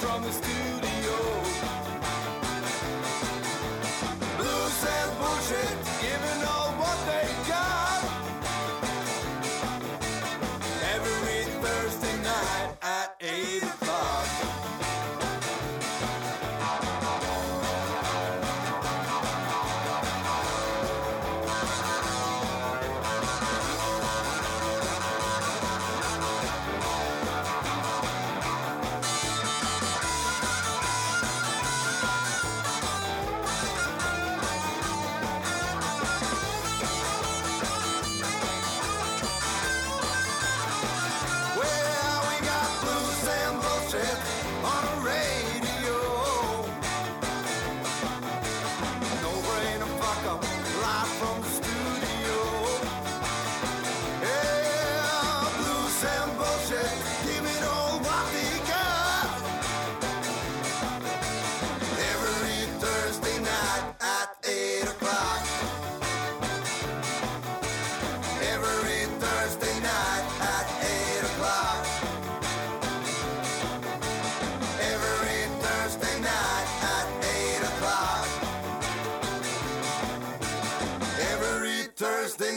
from the studio.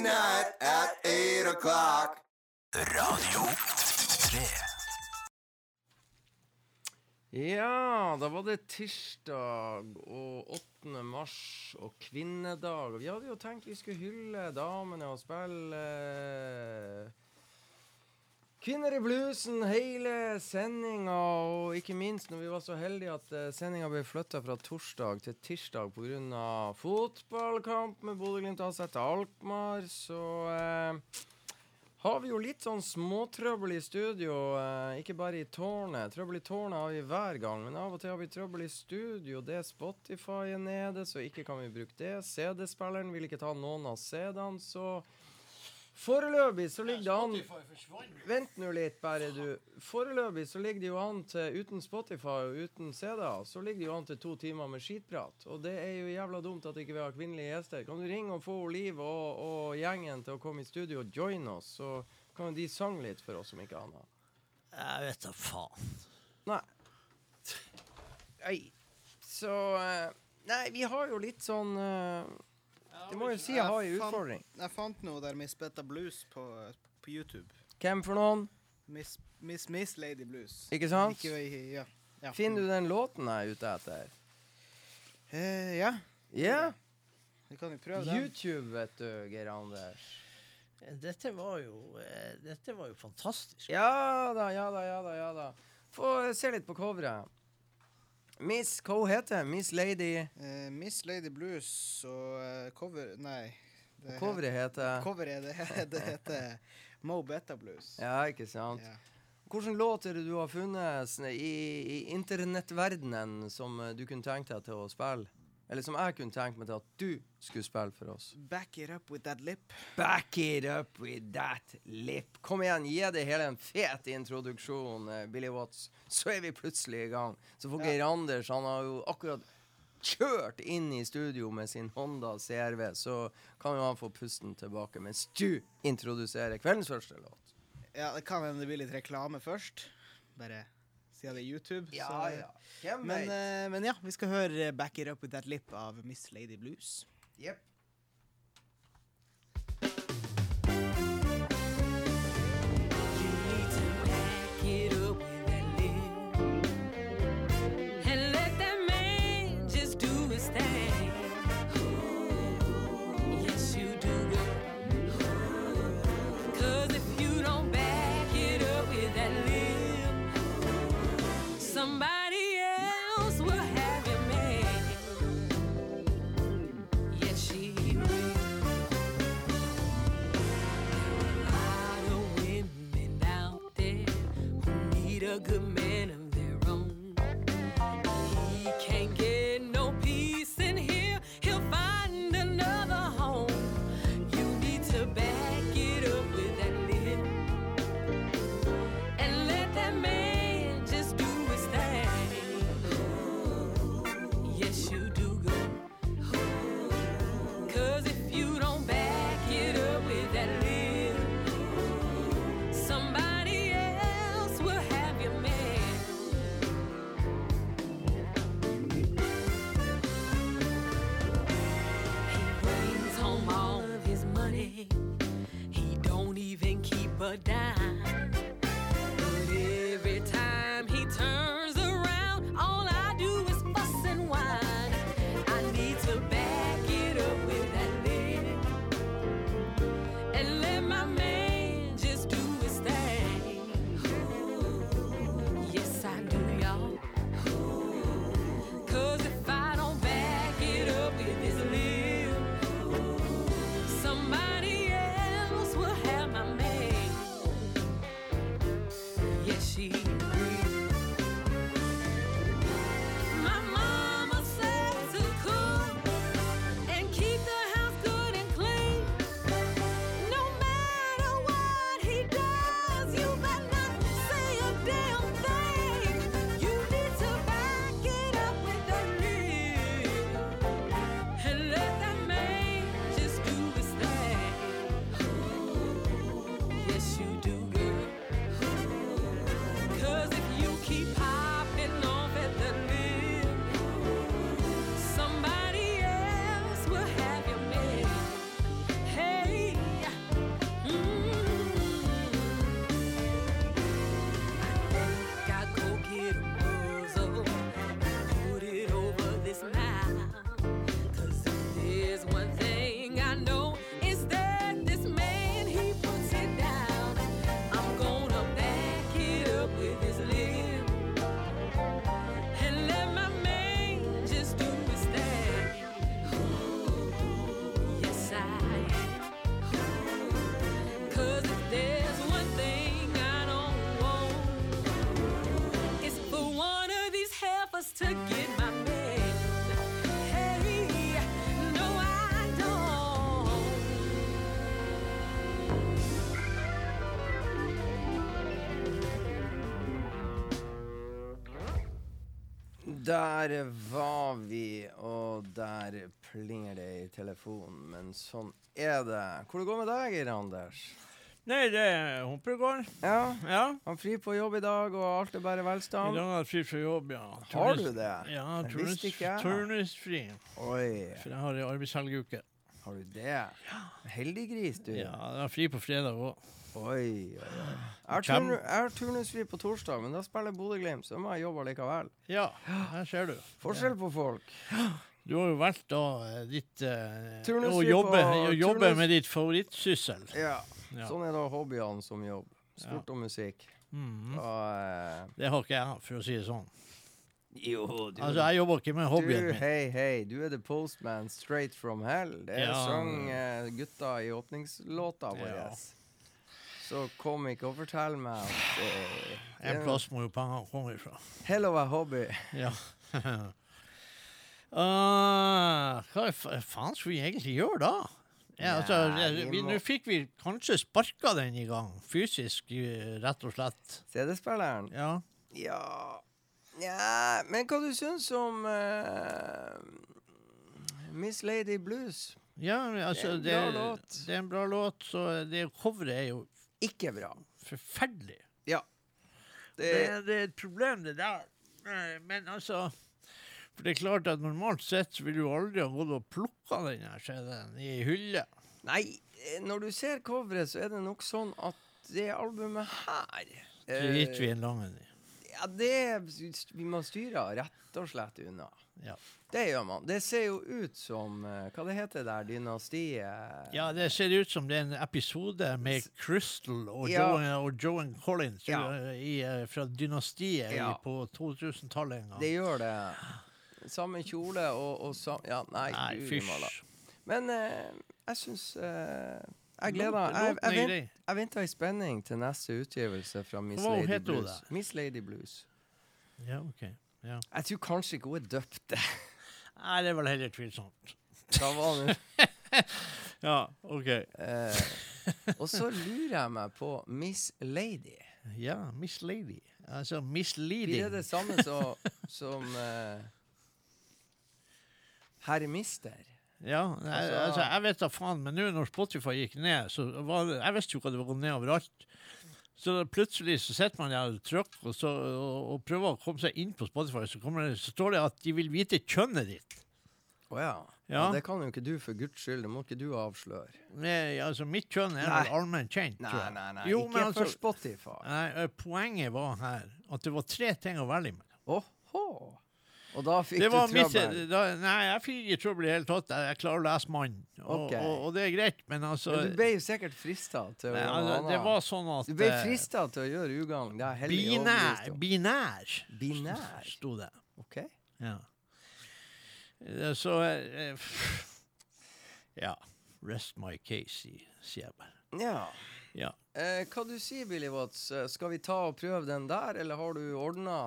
Night at 8 o'clock. Radio 3. Ja, da var det tirsdag og 8. mars og kvinnedag. Og vi hadde jo tenkt vi skulle hylle damene og spille eh, Kvinner i bluesen hele sendinga, og ikke minst når vi var så heldige at uh, sendinga ble flytta fra torsdag til tirsdag pga. fotballkamp med Bodø-Glimt AZ til Alkmaar, så eh, har vi jo litt sånn småtrøbbel i studio. Eh, ikke bare i tårnet. Trøbbel i tårnet har vi hver gang, men av og til har vi trøbbel i studio. Det er Spotify nede, så ikke kan vi bruke det. CD-spilleren vil ikke ta noen av CD-ene, så Foreløpig så ligger det an Vent nå litt, bare du. Foreløpig så ligger det jo an til, uten Spotify og uten CD-er, så ligger det jo an til to timer med skitprat. Og det er jo jævla dumt at ikke vi har kvinnelige gjester. Kan du ringe og få Liv og, og gjengen til å komme i studio og joine oss, så kan jo de sange litt for oss, om ikke annet. Jeg vet da faen. Nei. Nei. Så eh, Nei, vi har jo litt sånn eh, Det må jo si jeg har en fant- utfordring. Jeg fant noe der Miss Betta Blues på, på YouTube. Hvem for noen? Miss, Miss, Miss Lady Blues. Ikke sant? Ikke, ja. ja. Finner du den låten jeg er ute etter? Eh, ja, Ja. vi kan jo prøve den. YouTube, vet du, Geir Anders. Dette var jo eh, Dette var jo fantastisk. Ja da, ja da, ja da. ja da Få se litt på coveret. Miss, hva hun heter Miss Lady. Eh, Miss Lady Blues og eh, cover Nei. det Coveret heter Coveret det, det heter Mo Betta Blues. Ja, ikke sant? Ja. Hvilken låt er det du har funnet i, i internettverdenen som eh, du kunne tenkt deg til å spille? Eller som jeg kunne tenkt meg til at du skulle spille for oss? Back it up with that lip. Back it up with that lip. Kom igjen, gi det hele en fet introduksjon, eh, Billy Watts. Så er vi plutselig i gang. Så får Geir Anders Han har jo akkurat kjørt inn i studio med sin Honda CRV, så kan jo han få pusten tilbake mens du introduserer kveldens første låt. Ja, det kan hende det blir litt reklame først. Bare siden det er YouTube. så- Hvem Men, eh, men ja, vi skal høre Back It Up With That Lip av Miss Lady Blues. Jepp. A good man down. Der var vi, og der plinger det i telefonen. Men sånn er det. Hvor det går med deg, Anders? Nei, det er går. Ja, Ja. han fri på jobb i dag, og alt er bare I velstand. dag har han fri fra jobb, ja. Har du det? Ja, turnus, visste ikke jeg. turnusfri. Oi, For jeg har ei arbeidshelgeuke. har du det? Heldig gris, du. Ja, jeg har fri på fredag òg. Oi, oi, oi. Jeg har, turnusfri på torsdag, men da spiller Bodø-Glimt, så må jeg jobbe likevel. Ja, her ser du. Forskjell på folk. Du har jo valgt da eh, ditt eh, Å jobbe, å jobbe turnus- med ditt favorittsyssel. Ja. Ja. Sånn er da hobbyene som jobb. Sport og musikk. Mhm. Og, Det har ikke jeg, for å si det sånn. eh, jo, du, Altså, jeg jobber ikke med hobbyen du, min. hei, hei, du er the postman straight from hell. Det er Ja. sang uh, gutta i åpningslåta vår. Ja. Så kom ikke og fortell meg at eh, En plass må jo pengene komme ifra. Hello a hobby. Ja. uh, hva faen skulle vi egentlig gjøre da? Ja, altså, Nei, vi Nå fikk vi kanskje sparka den i gang, fysisk, eh, rett og slett. CD-spilleren? Ja. Ja ja. Men hva du syns om uh, Miss Lady Blues? ja altså, Det er en det, bra låt. det er en bra låt, så det coveret er jo Ikke bra. forferdelig. Ja. Det, Det, det er et problem, det der. Eh, Men altså For det er klart at normalt sett vil du aldri ha gått og plukka den CD-en i hylle. nei, eh, når du ser coveret, så er det nok sånn at det albumet her Så gitt vi eh, en lang en. Ja, det Vi må styre rett og slett unna. Ja. Det gjør man. Det ser jo ut som eh, Hva det heter der? Dynastiet? Ja, det ser ut som det er en episode med Crystal og, Ja. Joan, og Joan Collins Ja. uh, i, eh, fra Dynastiet Ja. på 2000-tallet en gang. Det gjør det. Samme kjole og, og sam... Ja, nei, Nei, fysj. Men eh, jeg syns eh, Jeg gleder meg. Jeg, jeg, jeg venter i spenning til neste utgivelse fra Miss Lady Blues. Miss Lady Blues. Ja, ok. Ja. Jeg tror kanskje ikke hun er døpt. Nei, det er vel heller tvilsomt. Da var det Ja, ok. eh, Og så lurer jeg meg på Miss Lady. Ja, Miss Lady. Altså Blir det det samme så, som eh, herr Mister? Ja, nei, Altså- altså, jeg vet da faen, men nå når Spotify gikk ned, så var det, jeg visste jo at det var gått ned overalt. Så plutselig så sitter man der og trykker og, så, og, og prøver å komme seg inn på Spotify, så, kommer det, så står det at de vil vite kjønnet ditt. Å ja. ja. Ja. Det kan jo ikke du for guds skyld. Det må ikke du avsløre. Nei, altså mitt kjønn er vel allment kjent, Nei, nei, nei. Jo, ikke altså, for Spotify. nei, poenget var her at det var tre ting å velge mellom. Åhå. Og da fikk du trøbbel. nei, jeg fikk ikke trøbbel i det hele tatt. Jeg klarer å lese mann, og, okay. og, og det er greit, men altså, Men du ble jo sikkert frista til å nei, altså Det var sånn at Du ble eh, frista til å gjøre ugagn. Binær. Binær. Binær. Sto det. OK. Ja. Eh, Så eh, Ja. Rest my case, sier jeg bare. Ja. Ja. Eh, hva du sier Billy Watts? Skal vi ta og prøve den der, eller har du ordna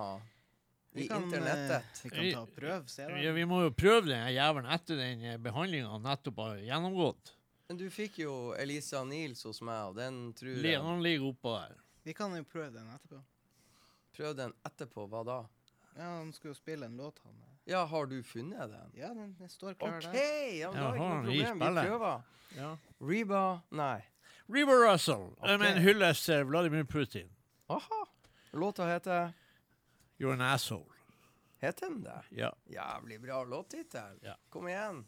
Vi kan, eh, internettet? Vi kan ta og prøve, se da. ja. Vi må jo prøve den jævelen etter den behandlinga nettopp har gjennomgått. Men du fikk jo Elisa Nils hos meg, og den tror jeg Han ligger oppå der. Vi kan jo prøve den etterpå. Prøv den etterpå. Hva da? Ja, han skal jo spille en låt, han. Ja, har du funnet den? Ja, den, den står klar okay, der. Ja, men Ja, da er det ikke noe problem. Vi prøver. Ja. Reba Nei. Reba Russell Okay. Men en hyllest Vladimir Putin. Aha. Låta heter You're an asshole. Het den det? Ja. Jævlig bra låttittel. Ja. Kom igjen.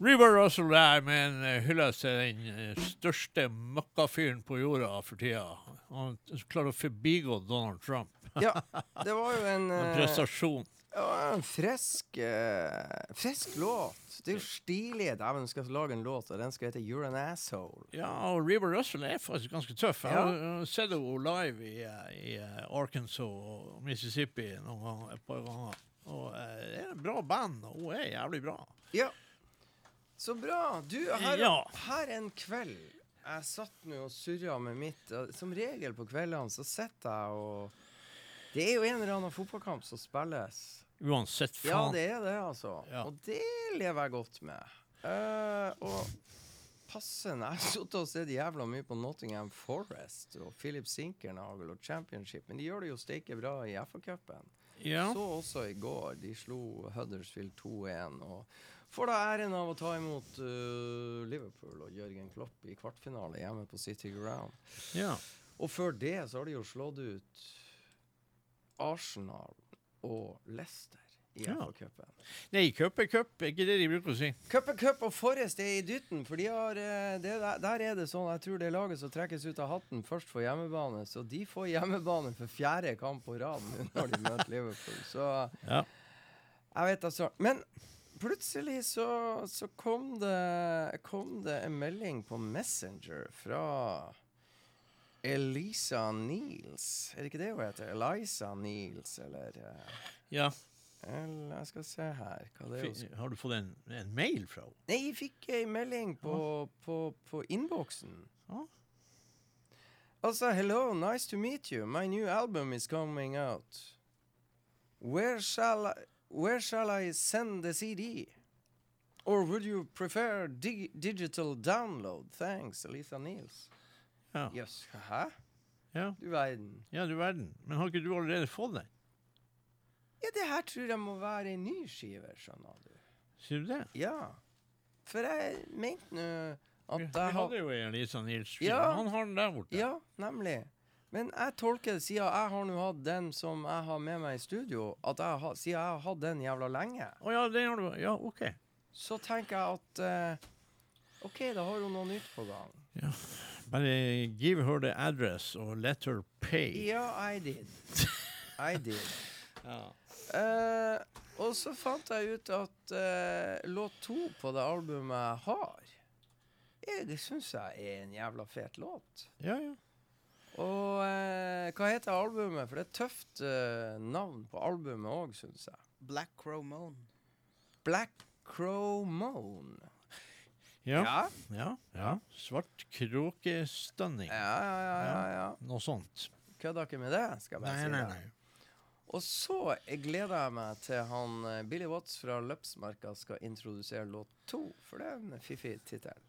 River Russell er med en eh, hyllest til den eh, største møkkafyren på jorda for tida. Han klarer å forbigå Donald Trump. Ja, det var jo en, En eh, prestasjon. Ja, en frisk, uh, frisk låt. Det er jo stilig. Dæven, skal lage en låt, og den skal hete 'You're an Asshole'. Ja, og River Russell er faktisk ganske tøff. Jeg Ja. har uh, sett henne live i, i Arkansas og Mississippi noen ganger, et par ganger. Og uh, det er en bra band, og hun er jævlig bra. Ja. Så bra. Du, her, Ja. her en kveld Jeg satt nå og surra med mitt Som regel på kveldene så sitter jeg og Det er jo en eller annen fotballkamp som spilles. Uansett, faen. Ja, det er det, altså. Ja. Og det lever jeg godt med. Uh, og passende Jeg har sittet og sett jævla mye på Nottingham Forest og Philip Sinkernagel og Championship, men de gjør det jo steike bra i FA-cupen. Ja. Så også i går. De slo Huddersfield 2-1. Og får da æren av å ta imot uh, Liverpool og Jørgen Klopp i kvartfinale hjemme på City Ground. ja. Og før det så har de jo slått ut Arsenal og Leicester i Ja. FA-cupen. Nei, cup er cup, er ikke det de bruker å si. Cup er cup, og Forrest er i dytten. For de har, eh, det, der, er det sånn Jeg tror det laget som trekkes ut av hatten først for hjemmebane. Så de får hjemmebane for fjerde kamp på rad når de møter Liverpool. Så Ja. jeg vet altså Men plutselig så, så kom, det, kom det en melding på Messenger fra Elisa Niels. Er det ikke det hun heter? Eliza Niels, eller eh, ja. eller, Jeg skal se her hva det er. hun Har du fått en, en mail fra henne? Nei, jeg fikk ei melding på, på, på innboksen. Ah. Altså, hello, nice to meet you. My new album is coming out. Where shall I, where shall I send the CD? Or would you prefer dig digital download? Thanks, Elisa Niels. Ja. Yes. hæ? Ja. Du verden. ja, du verden. Men har ikke du allerede fått den? Ja, det her tror jeg må være ei ny skive, skjønner du. Sier du det? Ja. For jeg mente nå at Vi, jeg vi hadde jo Elisa Niels. Ja. Han har den der borte. Ja, nemlig. Men jeg tolker det, siden jeg har nå hatt den som jeg har med meg i studio, at jeg har, siden jeg har hatt den jævla lenge, Å ja, den har du. Ja, OK. så tenker jeg at eh, OK, da har hun noe nytt på gang. Bare give her the address og let her pay. Ja, I did. I did. Ja. Eh, og så fant jeg ut at eh, låt to på det albumet jeg har, jeg, det syns jeg er en jævla fet låt. ja, ja. Og eh, hva heter albumet? For det er et tøft eh, navn på albumet òg, syns jeg. Black Crow Moan. Black Crow Moan. Ja. Ja. ja. ja. Svart kråkestønning. Ja, ja, ja, ja, ja. Noe sånt. Kødder ikke med det, skal jeg bare Nei, si. nei, det. nei. Og så gleder jeg meg til han eh, Billy Watts fra Løpsmarka skal introdusere låt to, for det er en fiffig tittel.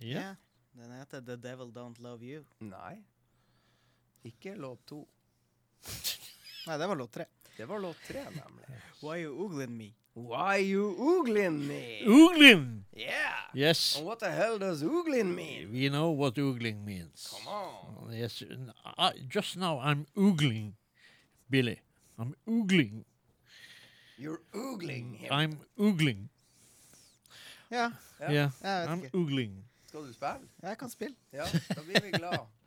Ja. Den heter The Devil Don't Love You. Nei. Ikke låt to. Nei, det var låt tre. Det var låt tre, nemlig. Why You Oogling Me. Why you oogling me? Oogling! Yeah! Yes. And what the hell does oogling mean? We know what oogling means. Come on. Yes. I, just now I'm oogling, Billy. I'm oogling. You're oogling him. I'm oogling. Ja, Yeah. Yeah. vet I'm ogling. oogling. Skal du spille? Jeg kan spille. Ja, da blir vi glad.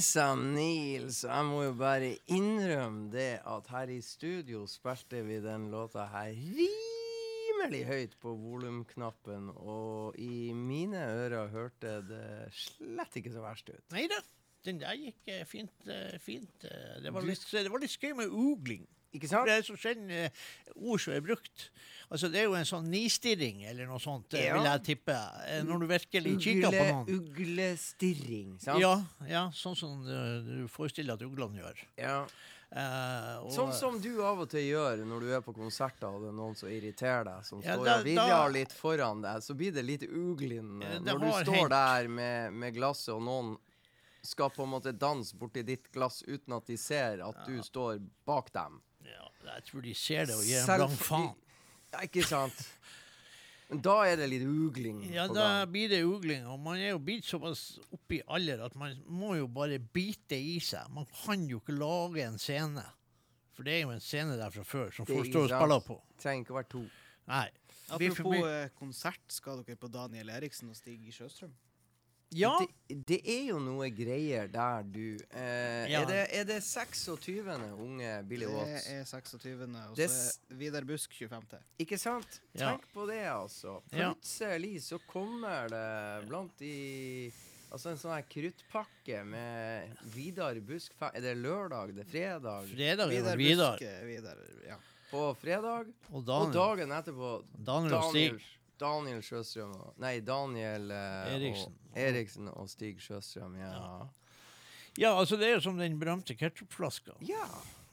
Eliza Nils. jeg må jo bare innrømme det at her i studio spilte vi den låta her rimelig høyt på volumknappen, og i mine ører hørte det slett ikke så verst ut. Nei da, den der gikk eh, fint. eh, fint. eh. Det, var litt, det var litt skøy med ugling. Ikke sant? Det er så sjelden eh, ord som er brukt. Altså, det er jo en sånn nistirring eller noe sånt, eh, Ja. vil jeg tippe. eh, Når du virkelig kikker på Ugle, noen. uglestirring, sant? Ja, ja, sånn som eh, du forestiller at uglene gjør. Ja. Uh, og- Sånn som du av og til gjør når du er på konserter og det er noen som irriterer deg, som Ja, står da- og virrer litt foran deg, så blir det litt uglin Ja, eh, når du står hendt. der med, med glasset, og noen skal på en måte danse borti ditt glass uten at de ser at du står bak dem. ja, jeg tror de ser det og gir en blank faen. Ja, ikke sant? Men da er det litt ugling Ja, da gang. blir det ugling. Og man er jo blitt såpass oppe i alder at man må jo bare bite i seg. Man kan jo ikke lage en scene. For det er jo en scene der fra før som folk står og spiller på. Trenger ikke å være to. Nei. Apropos eh, konsert, skal dere på Daniel Eriksen og Stig Sjøstrøm? Ja, Det, det er jo noe greier der, du. Eh, Ja. er, det, er det 26. unge Billy Watts? Det er 26., og så er Vidar Busk 25. Ikke sant? Ja. Tenk på det, altså. Plutselig så kommer det blant de Altså en sånn her kruttpakke med Vidar Busk Er det lørdag? Det er fredag? fredag Vidar Vidar. Busk Vidar, ja. På fredag? Og Og dagen etterpå Daniel Stig. Daniel, Daniel Sjøstrøm og Nei, Daniel eh, Eriksen. Og, Eriksen og Stig Sjøstrøm. Ja. Ja, altså det er jo som den berømte ketsjupflaska. ja.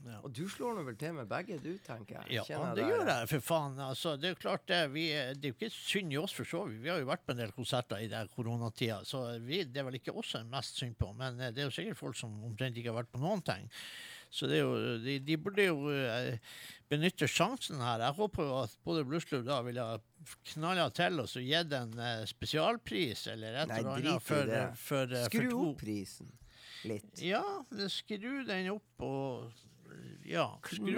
Ja. Og du slår nå vel til med begge, du, tenker jeg. Ja, Kjenner det der, gjør jeg, for faen. Altså, det er jo klart det. Vi, det er jo ikke synd i oss, for så vidt. Vi har jo vært på en del konserter i den koronatida, så vi, det er vel ikke oss det er mest synd på. Men eh, det er jo sikkert folk som omtrent ikke har vært på noen ting. Så det jo, de, de burde jo eh, benytte sjansen her. Jeg håper jo at både Blueslubb da ville ha knalla til og så gitt en eh, spesialpris eller et eller annet for, for, eh, for Skru opp prisen litt. Ja, skru den opp og ja. skru-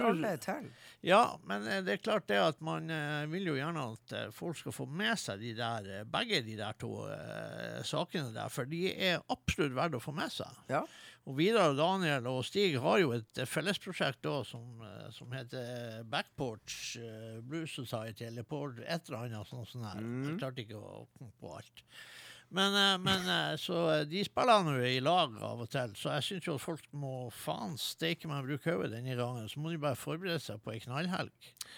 ja, men det er klart det at man vil jo gjerne at folk skal få med seg de der, begge de der to uh, sakene der, for de er absolutt verdt å få med seg. Ja. Og Vidar og Daniel og Stig har jo et eh, fellesprosjekt da som, eh, som heter Backporch eh, Blues Society, eller på et eller annet sånt. sånt her. Mm. Jeg klarte ikke å komme på alt. Men, men så de spiller nå i lag av og til, så jeg syns jo at folk må faen steike meg bruke hodet denne gangen. Så må de bare forberede seg på ei knallhelg.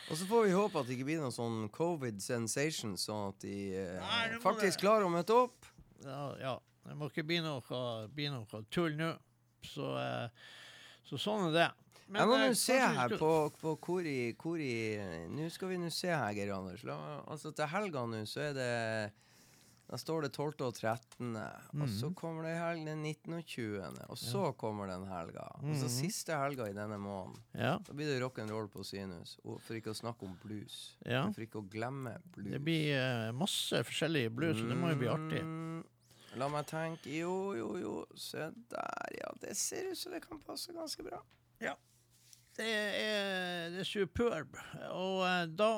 Og så får vi håpe at det ikke blir noen sånn covid sensation, sånn at de Nei, faktisk det. klarer å møte opp. Ja, ja. Det må ikke bli noe, bli noe tull nå. Så, eh, så sånn er det. Men, Jeg må eh, nå se her på, på hvor i, hvor i Nå skal vi nå se her, Geir Anders. La, altså til helga nå så er det Da står det 12. og 13. Og så Mhm. kommer det helg den 19. og 20. Og så kommer den helga. Og så Mhm. siste helga i denne måneden. Ja, Da blir det rock'n'roll på Sinus. Og for ikke å snakke om blues. ja. For ikke å glemme blues. Det blir uh, masse forskjellige blues, og det må jo bli artig. La meg tenke Jo, jo, jo. Se der, ja. Det ser ut som det kan passe ganske bra. Det er, det er superb. Og eh, da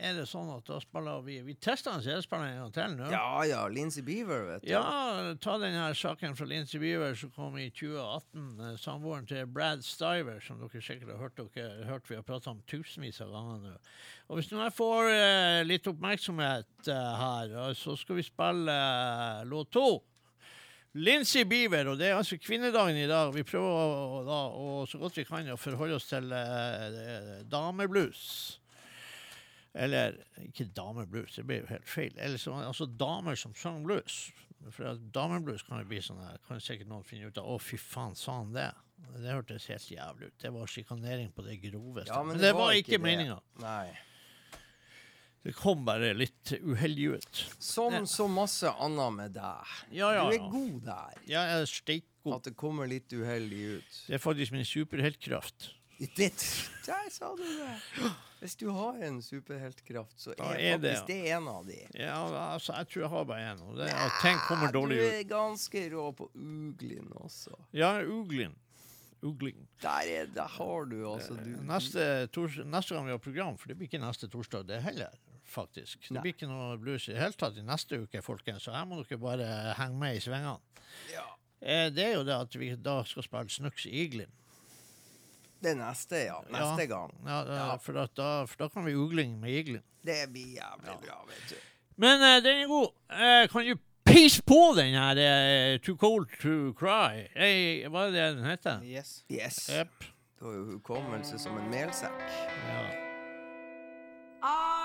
er det sånn at da spiller vi Vi tester en CD-spiller en gang til nå. Ja ja, Lincy Beaver, vet du. Ja, ta den her saken fra Lincy Beaver som kom i 2018. eh, Samboeren til Brad Stiver, som dere sikkert har hørt, dere, hørt vi har prata om tusenvis av ganger nå. Og hvis nå jeg får uh, litt oppmerksomhet uh, her, så skal vi spille låt to. Lincy Beaver, og det er altså kvinnedagen i dag. Vi prøver å, da, å, så godt vi kan å forholde oss til eh, dameblues. Eller ikke dameblues, det blir jo helt feil. Eller så, altså damer som sang blues. For dameblues kan jo bli sånn her, kan sikkert noen finne ut av. Å, fy faen, sa han det? Det hørtes helt jævlig ut. Det var sjikanering på det groveste. Ja, men, det var ikke det. meninga. Nei. Det kom bare litt uheldig ut. Som så masse annet med deg. Ja, ja, Du er ja. god der. Ja, jeg er steikgod. At det kommer litt uheldig ut. Det er faktisk min superheltkraft. Litt. der sa du det! Hvis du har en superheltkraft, så er, er det, faktisk det, en av de. Ja, altså, jeg tror jeg har bare én. Og det at ting kommer dårlig ut. Du er ganske rå på uglin også. Ja, uglin. Ugling. Der, er, der har du altså du, Neste, tors neste gang vi har program, for det blir ikke neste torsdag det heller. Faktisk. Det Nei. blir ikke noe blues i det hele tatt i neste uke, folkens, så her må dere bare henge med i svingene. Eh, det er jo det at vi da skal spille Snooks Eaglin. Det neste, ja. Neste gang. Ja, da- Ja. For, at da, for da kan vi ugling med Iglin. Det blir jævlig bra, vet du. Men uh, den er god. Uh, kan du peise på den her uh, Too Cold To Cry? Hey, hva er det den heter? Yes. Yes. Yep. Det var jo hukommelse som en melsekk. Ja. Our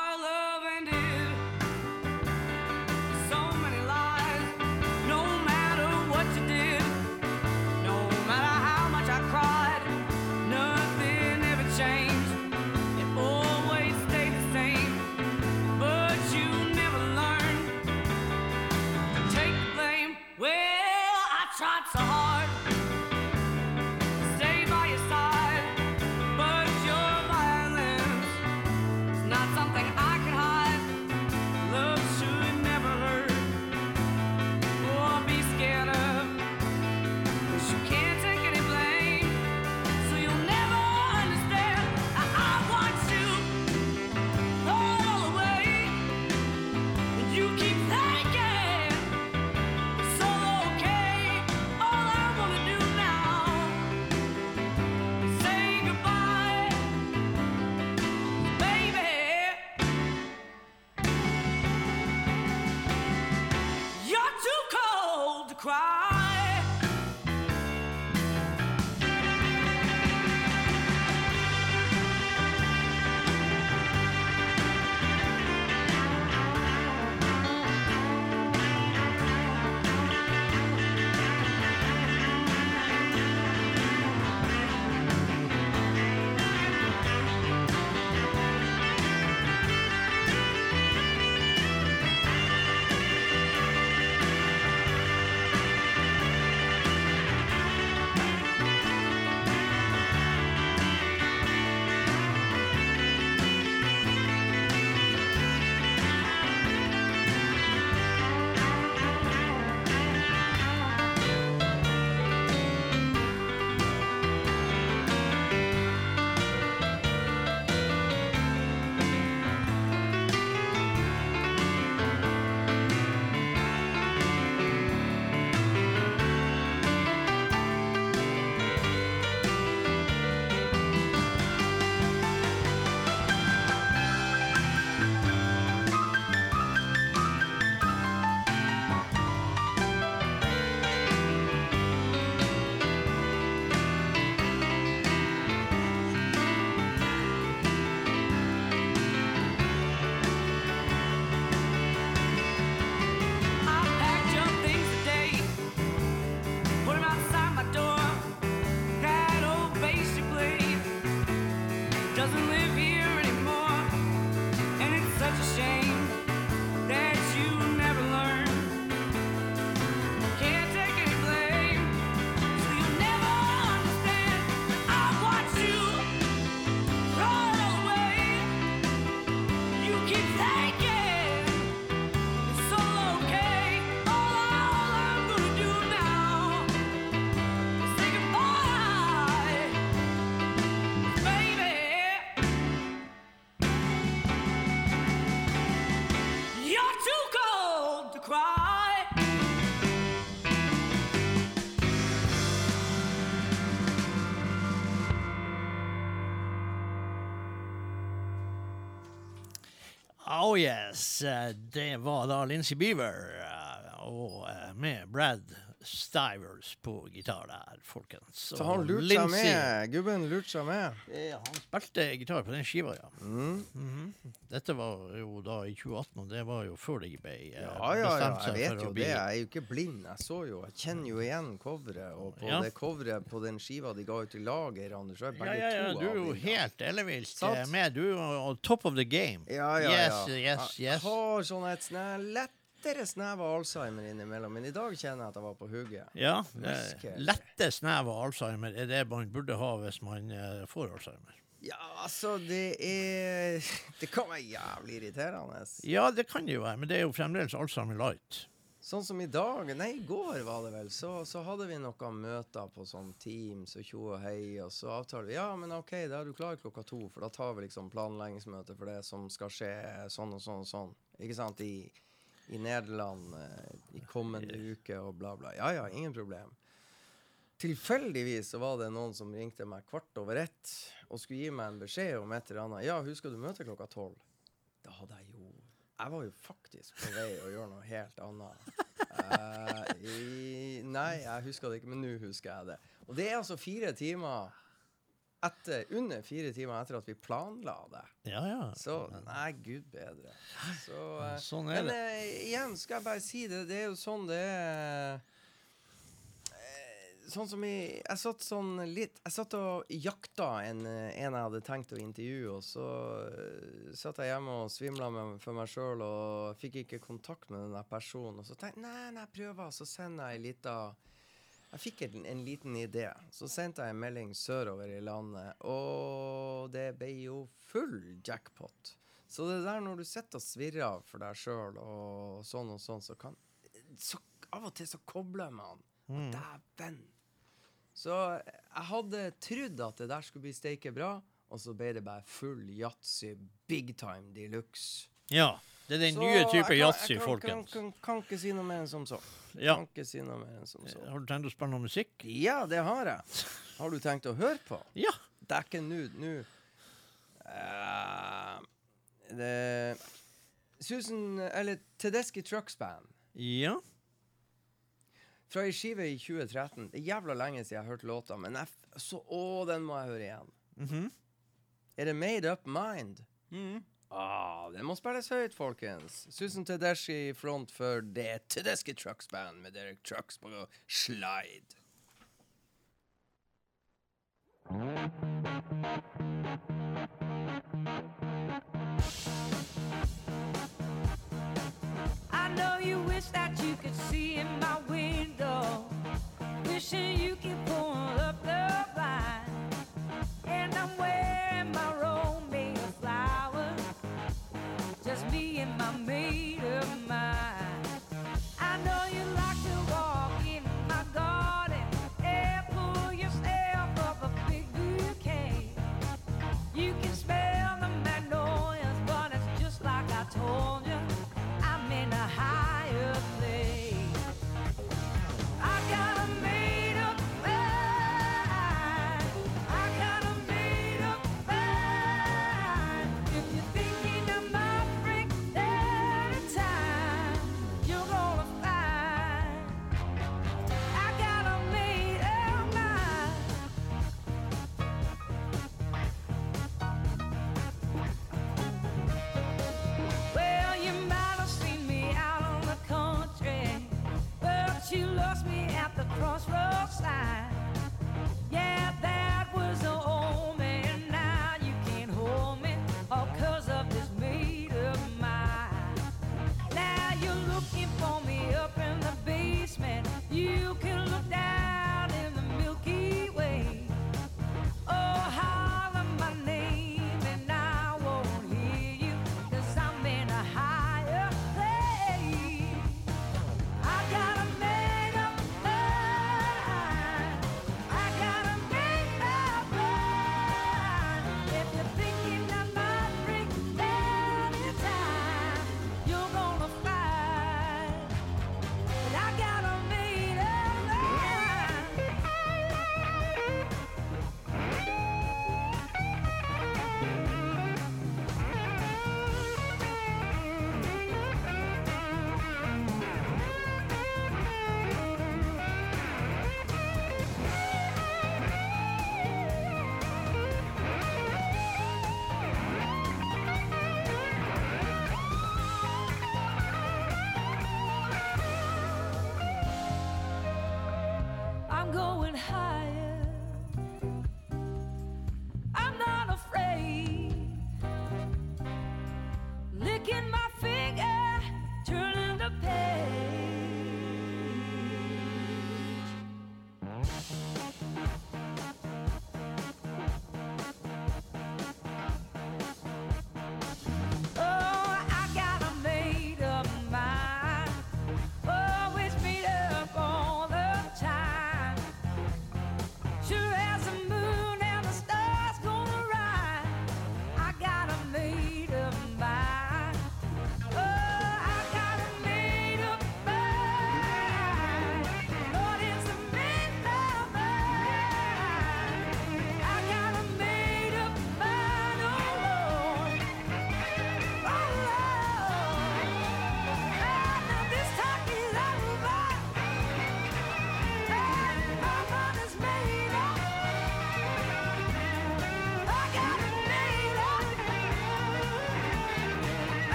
eh, det var da Lincy Beaver eh, og eh, med Brad Stivers på gitar der, folkens. Så han lurte seg med. Gubben lurte seg med. Ja, han spilte gitar på den skiva, ja. Mm. Mhm. Dette var jo da i 2018, og det var jo før de ble eh, Ja, ja, ja, bestemt jeg seg vet for jo å bli det. Jeg er jo ikke blind. Jeg så jo, jeg kjenner jo igjen coveret. Og på Ja. det coveret på den skiva de ga ut i lager, Anders, så er Ja, begge ja, ja, to du er jo helt ellevilt eh, med. Du er jo on top of the game. Ja, ja, yes, ja. yes, Jeg har sånn et sne- lettere snev av Alzheimer innimellom, men i dag kjenner jeg at jeg var på hugget. Ja, eh, lette snev av Alzheimer er det man burde ha hvis man eh, får Alzheimer. Ja, altså, det er Det kan være jævlig irriterende. Ja, det kan det jo være, men det er jo fremdeles Alzheimer light. Sånn som i dag, nei, i går var det vel, så, så hadde vi noen møter på sånn Teams og tjo og hei, og så avtaler vi ja, men OK, da er du klar klokka to, for da tar vi liksom planleggingsmøte for det som skal skje sånn og sånn og sånn. Ikke sant? I, i Nederland eh, i kommende uke og bla, bla. Ja ja, ingen problem. Tilfeldigvis så var det noen som ringte meg kvart over ett og skulle gi meg en beskjed om et eller annet. Ja, husker du møtet klokka tolv? Da hadde jeg jo Jeg var jo faktisk på vei å gjøre noe helt annet. Uh, i, nei, jeg husker det ikke, men nå husker jeg det. Og det er altså fire timer etter, under fire timer etter at vi planla det. Ja, ja. Så nei, gud bedre. Så, eh, Sånn er men det. Men igjen skal jeg bare si det, det er jo sånn det er Eh, Sånn som i Jeg satt sånn litt Jeg satt og jakta en, eh, en jeg hadde tenkt å intervjue, og så eh, satt jeg hjemme og svimla med, for meg sjøl og fikk ikke kontakt med den personen. Og så tenkte jeg nei, nei, jeg prøver, så sender jeg ei lita Jeg fikk en, en liten idé. Så sendte jeg en melding sørover i landet, og det ble jo full jackpot. Så det der når du sitter og svirrer for deg sjøl og sånn og sånn, så kan så Av og til så kobler man. Mm. Dæven! Så jeg hadde trodd at det der skulle bli steike bra, og så ble det bare full yatzy, big time de luxe. Ja. Det er den Så nye type yatzy, jeg kan- Kan, kan, kan ikke si noe mer enn som så. Ja. Kan ikke si noe mer enn som så. Har du tenkt å spille noe musikk? Ja, det har jeg. Har du tenkt å høre på? Ja. Det er ikke nå Eh, Det Susan Eller Tedeschi Trucks Band. Ja. Fra ei skive i 2013. Det er jævla lenge siden jeg har hørt låta, men jeg så Å, den må jeg høre igjen. Mhm. Er det Made Up Mind? Ah, den må spilles høyt, folkens. Susan Tedeschi i front for det Tedeschi Trucks Band med Derek Trucks på slide. I know you wish that you could see in my window. Wishing you could pull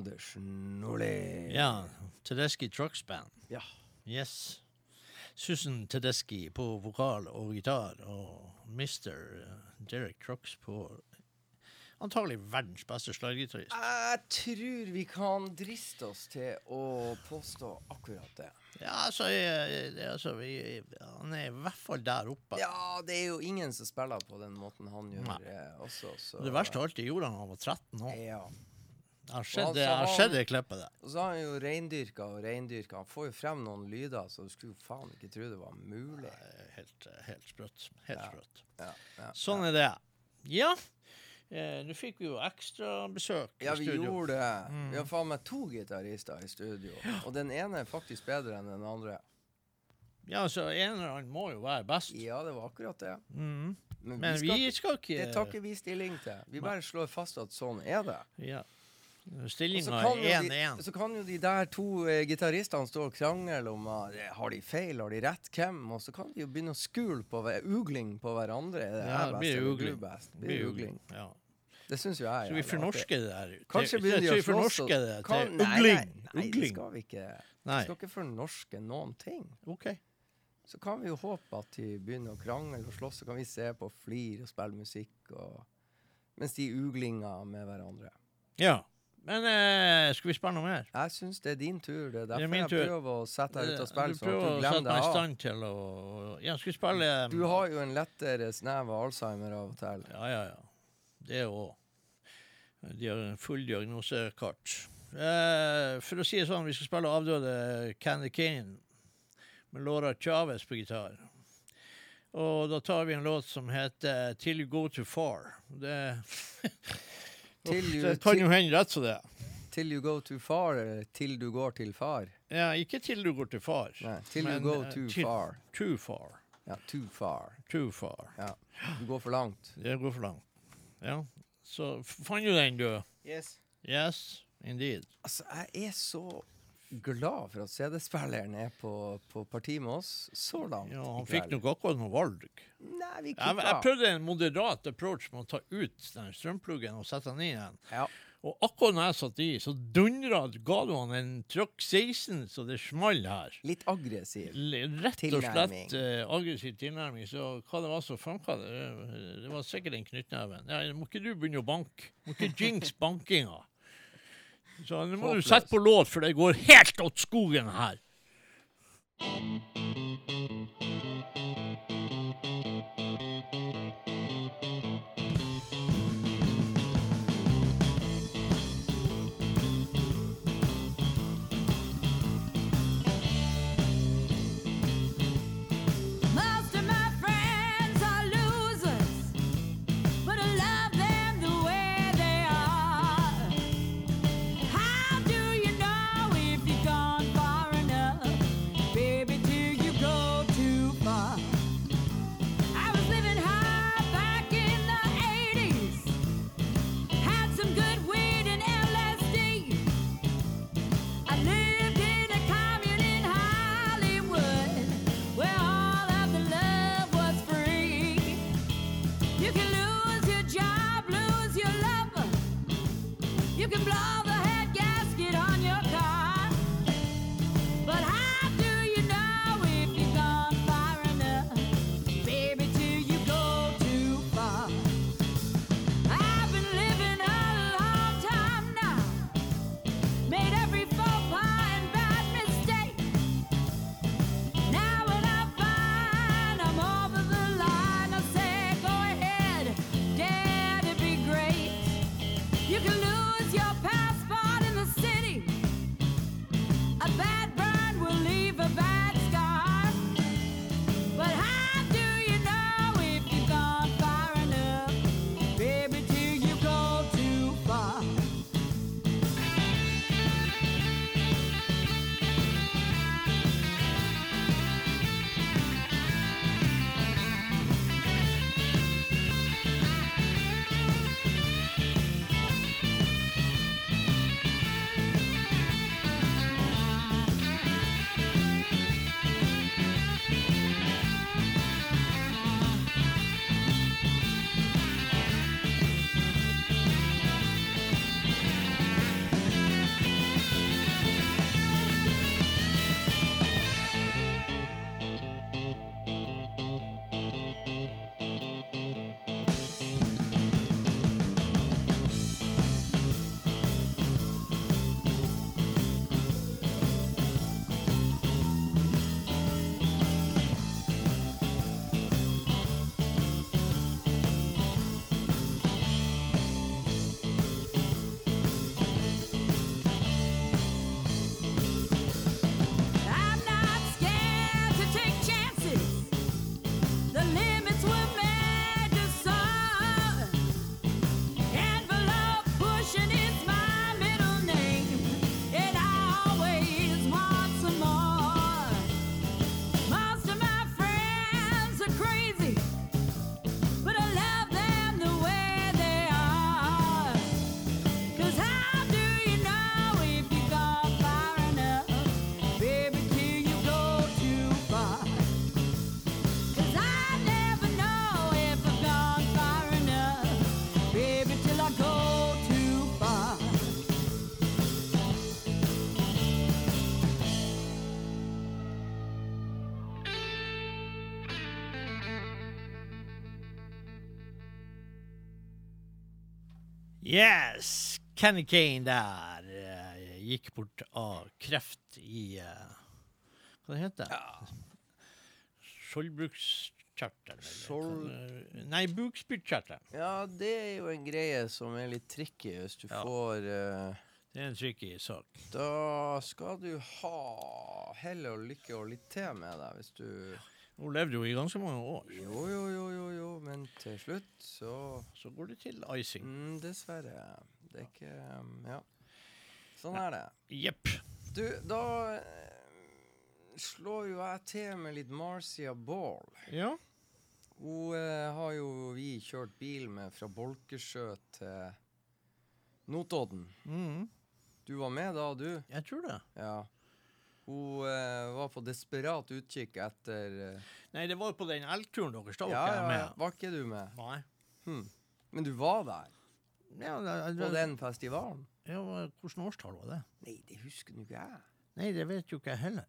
Anders Nordli. Ja. Tedeschi Trucks Band. Ja. Yes. Susan Tedeschi på vokal og gitar, og Mr. Derek Trucks på antagelig verdens beste slaggitarist. Jeg tror vi kan driste oss til å påstå akkurat det. Ja, altså, jeg, altså vi, Han er i hvert fall der oppe. Ja, det er jo ingen som spiller på den måten han gjør Nei. eh, også. Så, Det verste av alt det gjorde han da han var 13 år. Ja. Det har så har har det klippet der. Og så har han jo reindyrka og reindyrka. Han får jo frem noen lyder, så du skulle jo faen ikke tro det var mulig. Helt, helt sprøtt. Helt Ja. sprøtt. Ja, ja. Sånn er det. Ja. Eh, Nå fikk vi jo ekstrabesøk Ja, i vi gjorde det. Mm. Vi har faen meg to gitarister i studio. Og den ene er faktisk bedre enn den andre. Ja, så en eller annen må jo være best. Ja, det var akkurat det. Mm. Men, Men vi skal, vi skal ikke Det tar ikke vi stilling til. Vi bare slår fast at sånn er det. Ja. Stillinga er de, 1-1. så kan jo de der to eh, gitaristene stå og krangle om uh, har de feil, har de rett, hvem? Og så kan de jo begynne å skule på ugling på hverandre. Er det Ja, det blir ugling. best? Det Blir ugling. Ja. Det syns jo jeg Så vi fornorsker det der. Kanskje begynner de å slåss og- det kan- nei. Nei, nei, det skal vi ikke. Vi skal ikke fornorske noen ting. OK. Så kan vi jo håpe at de begynner å krangle og slåss, så kan vi se på og flire og spille musikk, og, mens de uglinger med hverandre. Ja. Men eh, skal vi spille noe mer? Jeg syns det er din tur. Det er Det er derfor jeg tur. prøver å sette deg ut av spill, du sånn prøver at å sette meg i stand til å Ja, skal vi spille Du har jo en lettere snev av Alzheimer av og til. Ja, ja, ja. Det òg. De har en full diagnosekart. Eh, for å si det sånn, vi skal spille avdøde Candy Cane med Laura Chavez på gitar. Og da tar vi en låt som heter 'Till You Go Too Far'. Det, Till you- det kan jo hende rett som det. er. Till you go too far, eller til du går til far. Ja, ikke til du går til far. Nei, till you go eh, too til- far. Too far. Ja, too far. Too far. Ja. Du går for langt. Det går for langt. Ja. Så fant du den, du? Yes. Yes, indeed. Altså, jeg er så glad for at CD-spilleren er på, på parti med oss så langt. Ja, han fikk nok akkurat noe valg. Nei, vi Jeg, jeg prøvde en moderat approach med å ta ut den strømpluggen og sette den inn igjen. Ja. Og akkurat når jeg satt i, så dundra ga du han en trøkk 16 så det small her. Litt aggressiv. tilnærming. Rett og slett uh, aggressiv tilnærming. Så hva det var som funka, det, det var sikkert en knyttneven. Ja, må ikke du begynne å banke? Må ikke jinx bankinga. Så nå må du sette på låt, for det går helt åt skogen her. Most can blow Yes! Kenny Kane der uh, gikk bort av kreft i uh, Hva det heter det? Ja. eller Skjold- Nei, bukspyttkjertelen. Ja, det er jo en greie som er litt tricky hvis du Ja. får uh, Det er en tricky sak. Da skal du ha hell og lykke og litt til med deg hvis du Hun levde jo i ganske mange år. Jo, jo, jo, jo, jo, men til slutt så Så går det til icing. mm, Dessverre. Det er ikke um, Ja. Sånn er det. Jepp. Du, da eh, slår jo jeg til med litt Marcia Ball. Ja. Hun uh, har jo vi kjørt bil med fra Bolkesjø til Notodden. Mm. Du var med da, du? Jeg tror det. Ja. Hun uh, var på desperat utkikk etter uh... Nei, det var på den elgturen deres. Da var ja, ikke ja, jeg ja. med. Var ikke du med? Nei. Hmm. Men du var der? Ja, det, På den festivalen? Ja, Hvilket årstall var det? Nei, det husker nå ikke jeg. Nei, det vet jo ikke jeg heller.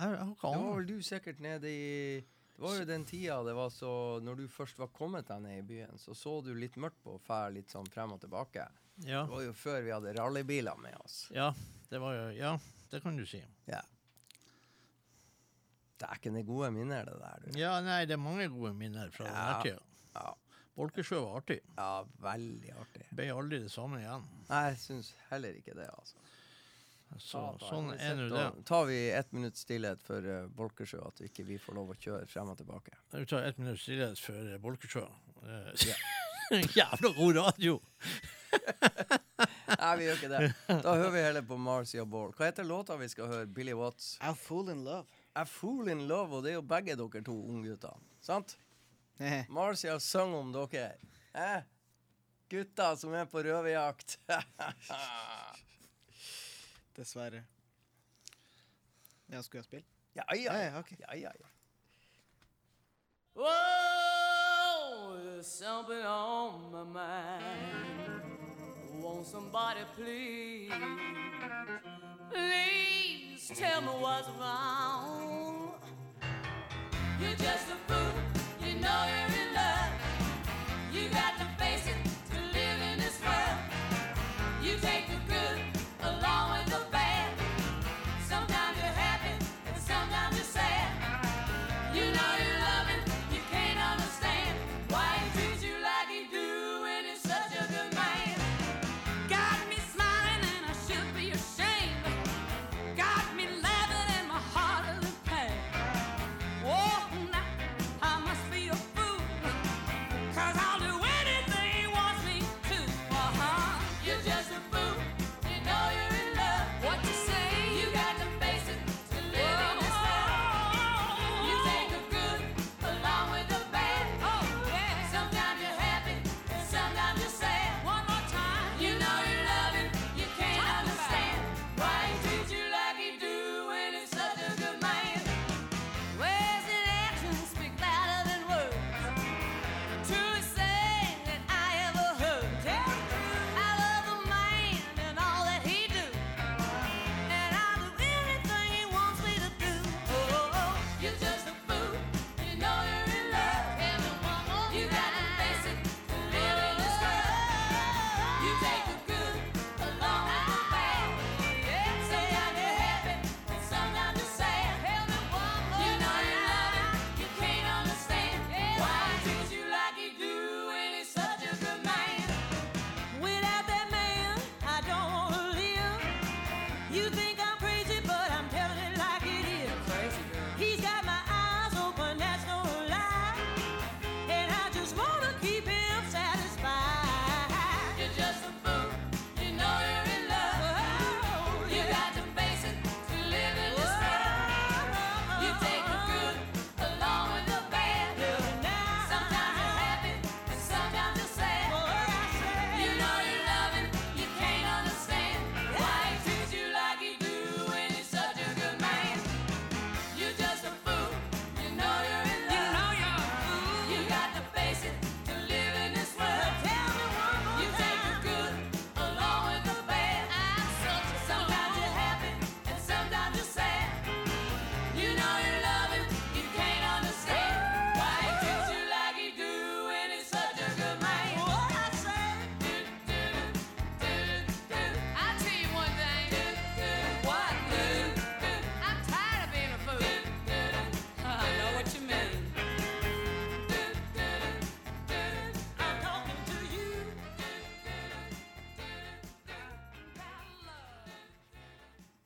Jeg, jeg Da var vel du sikkert nede i Det var jo den tida det var så Når du først var kommet deg ned i byen, så så du litt mørkt på å fære litt sånn frem og tilbake. Ja. Det var jo før vi hadde rallybiler med oss. ja, det var jo Ja, det kan du si. Ja. Det er gode minner, det der, du. Ja, nei, det er mange gode minner fra Ja. den tida. Ja. Bolkesjø var artig. ja, veldig artig. Ble aldri det samme igjen. Nei, jeg syns heller ikke det, altså. Så, ja, sånn er nå det. Tar vi ett minutts stillhet for uh, Bolkesjø, at vi ikke vi får lov å kjøre frem og tilbake? Vi tar ett minutts stillhet før uh, Bolkesjø. Eh, Jævla god radio! Nei, vi gjør ikke det. Da hører vi heller på Marcia Ball. Hva heter låta vi skal høre? Billy Watts? A fool in love. A Fool in Love, og det er jo begge dere to unggutter. Sant? Eh, Marcia sang om dere. Eh? Gutta som er på røverjakt. Dessverre. Ja, skulle jeg spille? ja, ja, Ja, ja. ja, ok. ja, ja, ja. Whoa, there's something on my mind. Won't somebody please, please tell me what's wrong? You're just a fool, you know you're in love. You got to face it to live in this world. You take the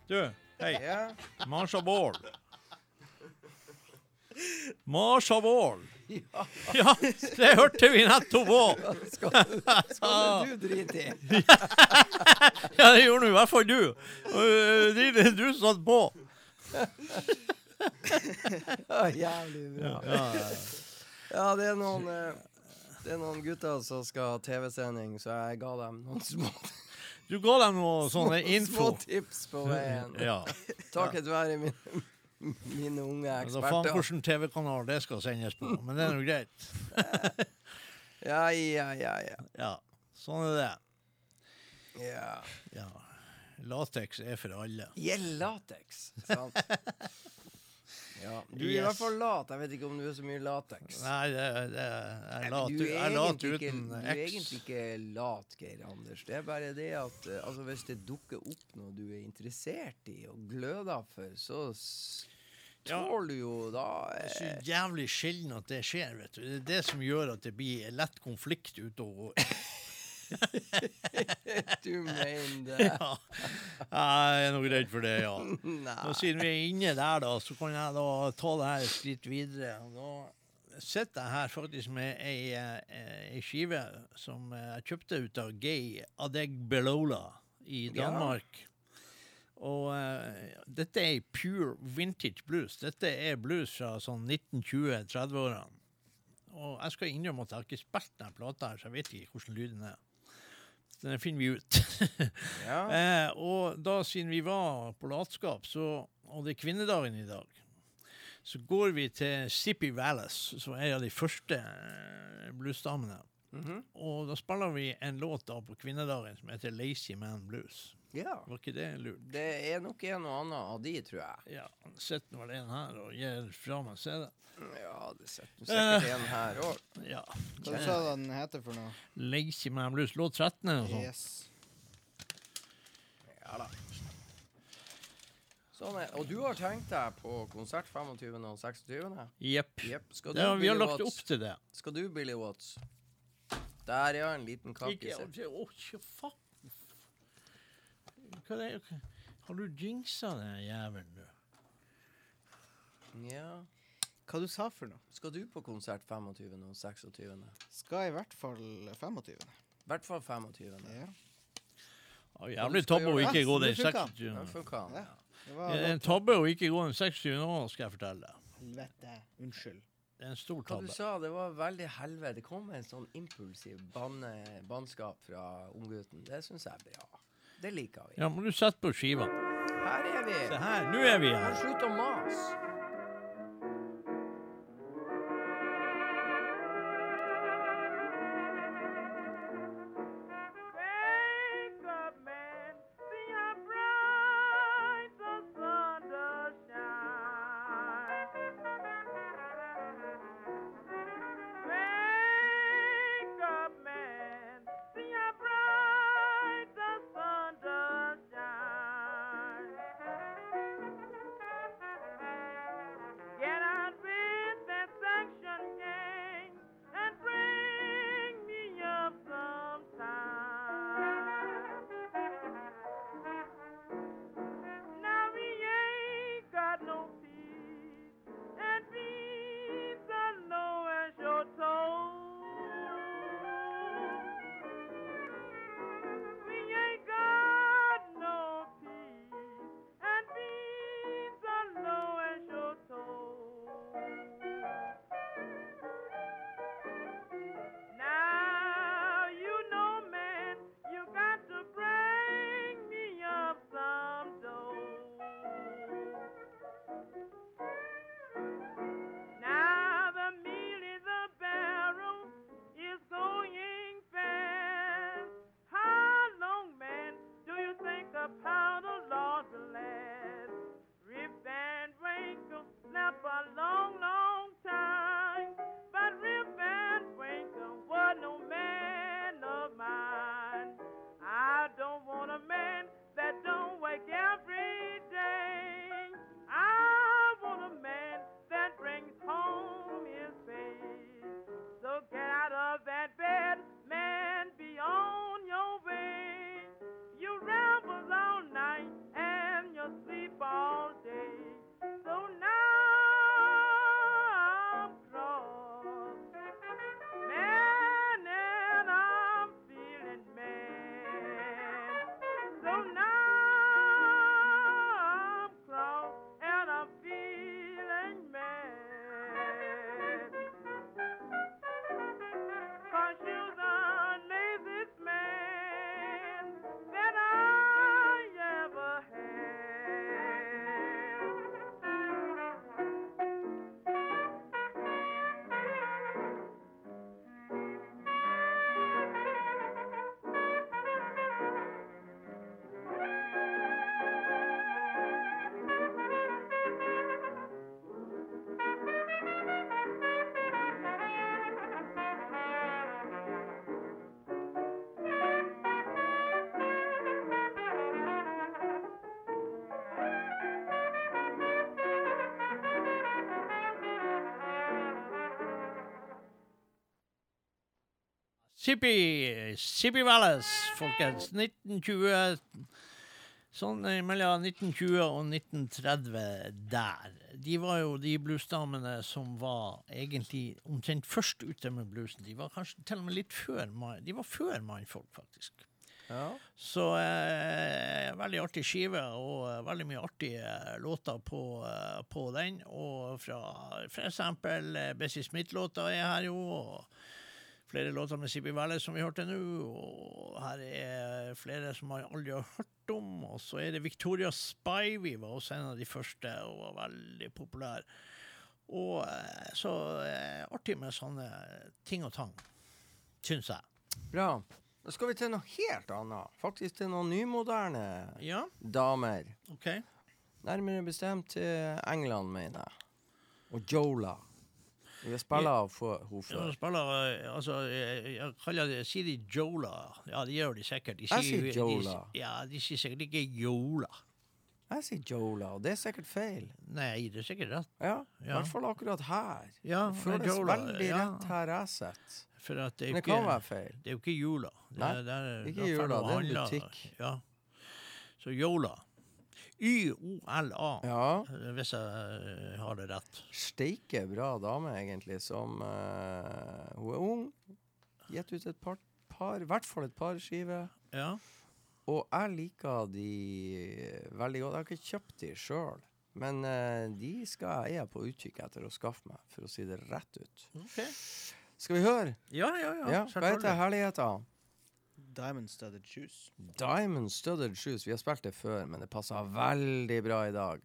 Du, hei. Ja. Marsha Ball. Marsha Ball. Ja, det hørte vi nettopp òg. Skal, skal du drite i? Ja, det gjorde i hvert fall du. Er du satt på. Ja, jævlig bra. Ja, ja. Ja, det er noen eh, Det er noen gutter som skal ha TV-sending, så jeg ga dem noen små, Du ga dem noe sånn info. små tips på veien. Ja. Takket være mine, mine unge Altså, faen eksperter. hvilken TV-kanal det skal sendes på, men det er nå greit. Ja, ja, ja, ja. Ja, sånn er det. ja. Ja. Lateks er for alle. Gjeld lateks, sant? Ja, du er i hvert fall lat. Jeg vet ikke om du er så mye lateks. Nei, det, det er lat, du er, lat uten ikke, du er egentlig ikke lat, Geir Anders. Det er bare det at eh, altså, hvis det dukker opp noe du er interessert i og gløder for, så tåler du jo da Det er så eh, jævlig sjelden at det skjer, vet du. Det er det som gjør at det blir lett konflikt går. Du mener det? Ja. Jeg er nok redd for det, ja. Og siden vi er inne der, da, så kan jeg da ta det her et skritt videre. Nå sitter jeg her faktisk med ei, eh, ei skive som jeg kjøpte ut av Gay Adegbelola i Ja. Danmark. Og uh, dette er pure vintage blues. Dette er blues fra sånn 1920-30-årene. Og jeg skal innrømme at jeg har ikke spilt den plata her, så jeg vet ikke hvordan lyden er. Den finner vi ut. Ja. Eh, og da, siden vi var på latskap, så, og det er kvinnedagen i dag, så går vi til Sippy Wallace, som er en av de første bluesdamene. Mm -hmm. Og da spiller vi en låt da på kvinnedagen som heter Lazy Man Blues. Ja. Var ikke det lurt? Det er nok en og annen av de, tror jeg. Ja, sitter vel en her og gir fra meg CD. Ja, det sitter sikkert en her òg. Ja. Hva sa du den heter for noe? Lazy Man Blues, låt 13 eller noe sånt. Yes. Ja da. Sånn er. Og du har tenkt deg på konsert 25. og 26.? Jepp. Jepp. Skal du, Ja, vi har Billy lagt Watts? opp til det. Skal du, Billy Watts? Der, ja. En liten kake. Ikke, å, fuck. Hva er det? Har du jinxa den jævelen, du? Ja. Hva du sa for noe? Skal du på konsert 25. og 26.? Skal i hvert fall 25. I hvert fall 25. Ja. Å, jævlig tabbe å ikke gå den 26. Den. Ja. Det Det var en tabbe å ikke gå den 26. nå, skal jeg fortelle deg. Helvete. Unnskyld. Det er en stor tabbe. Hva du sa, det var veldig helvete. Det kom en sånn impulsiv banne, bannskap fra unggutten. Det syns jeg er bra. Det liker vi. Ja, må du sette på skiva. Her er vi. Se her, nå er vi her. Slutt å mase. Sippi, Sippi Valles, folkens. 1920 Sånn eh, mellom 1920 og 1930 der. De var jo de bluesdamene som var egentlig omtrent først ute med bluesen. De var kanskje til og med litt før. De var før mannfolk, faktisk. Ja. Så eh, veldig artig skive, og eh, veldig mye artige låter på, eh, på den. Og fra eksempel eh, Bessie Smith-låta er her jo, og flere låter med Sippi Valle som vi hørte nå. Og her er flere som man aldri har hørt om. Og så er det Victoria Spivey, var også en av de første, og var veldig populær. Og eh, så eh, artig med sånne ting og tang, syns jeg. Bra. Da skal vi til noe helt annet. Faktisk til noen nymoderne Ja, damer. Okay. Nærmere bestemt til England, mener jeg. Og Jola. Vi spiller for henne Ja, spiller, eh, altså, jeg, jeg kaller det, Sier de Jola? Ja, det gjør de sikkert. De Jeg sier de- Jola. ja, de sier sikkert ikke Jola. Jeg sier Jola, og det er sikkert feil. Nei, det er sikkert rett. Ja, I Ja. hvert fall akkurat her. Ja, Det føles Jola, veldig ja. rett her jeg sitter. For at det, er Men det kan være feil. det er jo ikke Jola. Det, Nei, det er, ikke Jola, det er en butikk. Ja. Så Jola. Y-O-L-A, Ja. hvis jeg eh, har det rett. Steike bra dame, egentlig, som uh, Hun er ung. Gitt ut et par, par i hvert fall et par skiver. Ja. Og jeg liker de veldig godt. Jeg har ikke kjøpt de sjøl. Men uh, de skal jeg er på utkikk etter å skaffe meg, for å si det rett ut. Ok. Skal vi høre? Ja, ja, ja. Ja, Hva heter herligheten? Diamond Studded Shoes. Diamond Studded Shoes. Vi har spilt det før, men det passer veldig bra i dag.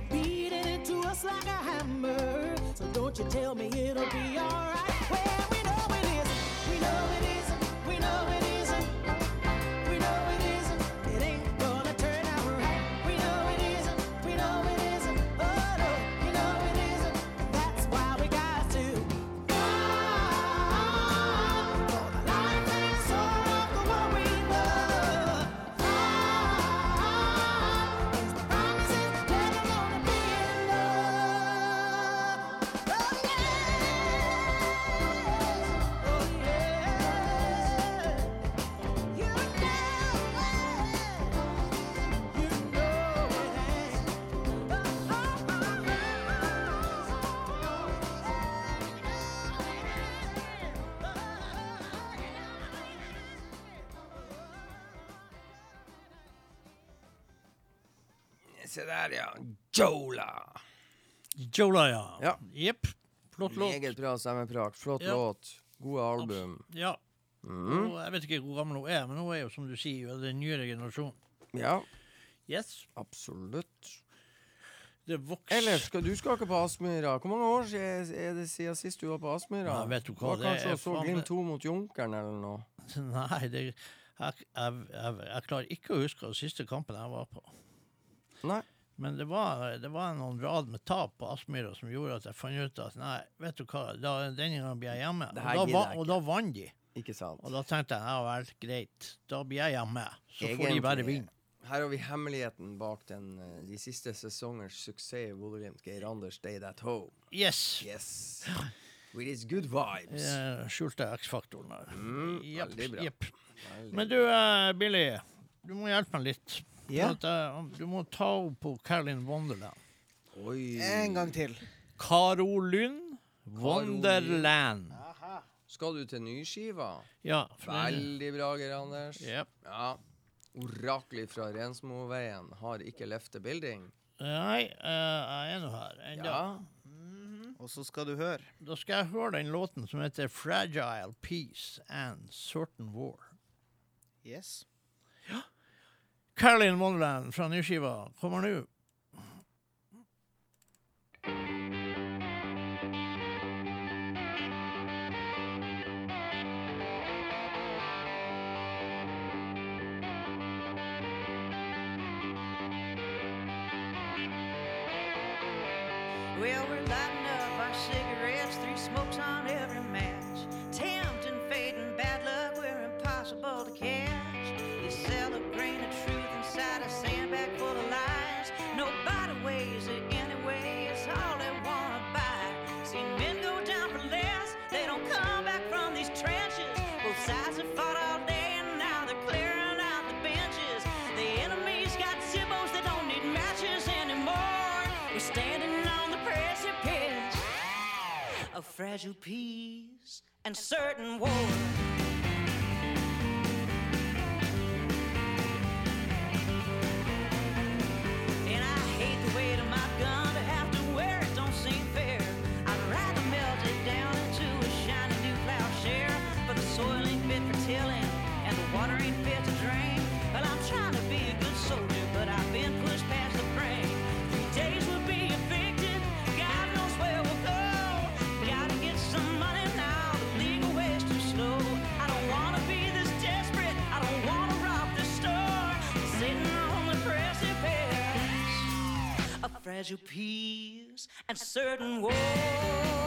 Light. You're beating into us like a hammer, so don't you tell me it'll se der, ja. Jola. Jola, ja. Ja. Jepp. Flott låt. Meget bra stemmeprat. Flott Ja. låt. Gode album. Ja. Mm. Og jeg vet ikke hvor gammel hun er, men hun er jo, som du sier, jo den nyere generasjonen. Ja, Yes. absolutt. Det vokser Ellers, skal, du skal ikke på Aspmyra. Hvor mange år siden er det siden sist du var på Aspmyra? Ja, vet du hva, Var det kanskje er og så Glimt meg- 2 mot Junkeren eller noe? Nei, det, jeg, jeg, jeg, jeg klarer ikke å huske den siste kampen jeg var på. Nei. Men det var, det var noen rad med tap på Aspmyra som gjorde at jeg fant ut at nei, vet du hva, da, denne gangen blir jeg hjemme. Og da, va- og da vant de. Ikke sant? Og da tenkte jeg ja vel, greit, da blir jeg hjemme. Så får de bare vinne. Her har vi hemmeligheten bak den, eh, de siste sesongers suksess i Bodø-Glimt. Geir Anders stayed at home. Yes. Yes. With his good vibes. Eh, Skjulte X-faktoren der. Mm, yep, veldig bra. Yep. Veldig Men du, uh, Billy, du må hjelpe meg litt. Ja. At, uh, du må ta henne på Carolyn Wonderland. Oi. En gang til. Karolyn Wonderland. Skal du til nyskiva? Ja. Veldig bra, Geir Anders. Yep. Ja. Oraklet fra Rensmoveien har ikke left the building. Nei, uh, jeg er nå her ennå. Ja. Og så skal du høre. Da skal jeg høre den låten som heter 'Fragile Peace and Certain War'. Yes. Caroline Wonderland fra nyskiva kommer nå. Well, we're lighting up our cigarettes, three smokes on every match. Tempting fragile peace and certain war. Fragile peace and certain war.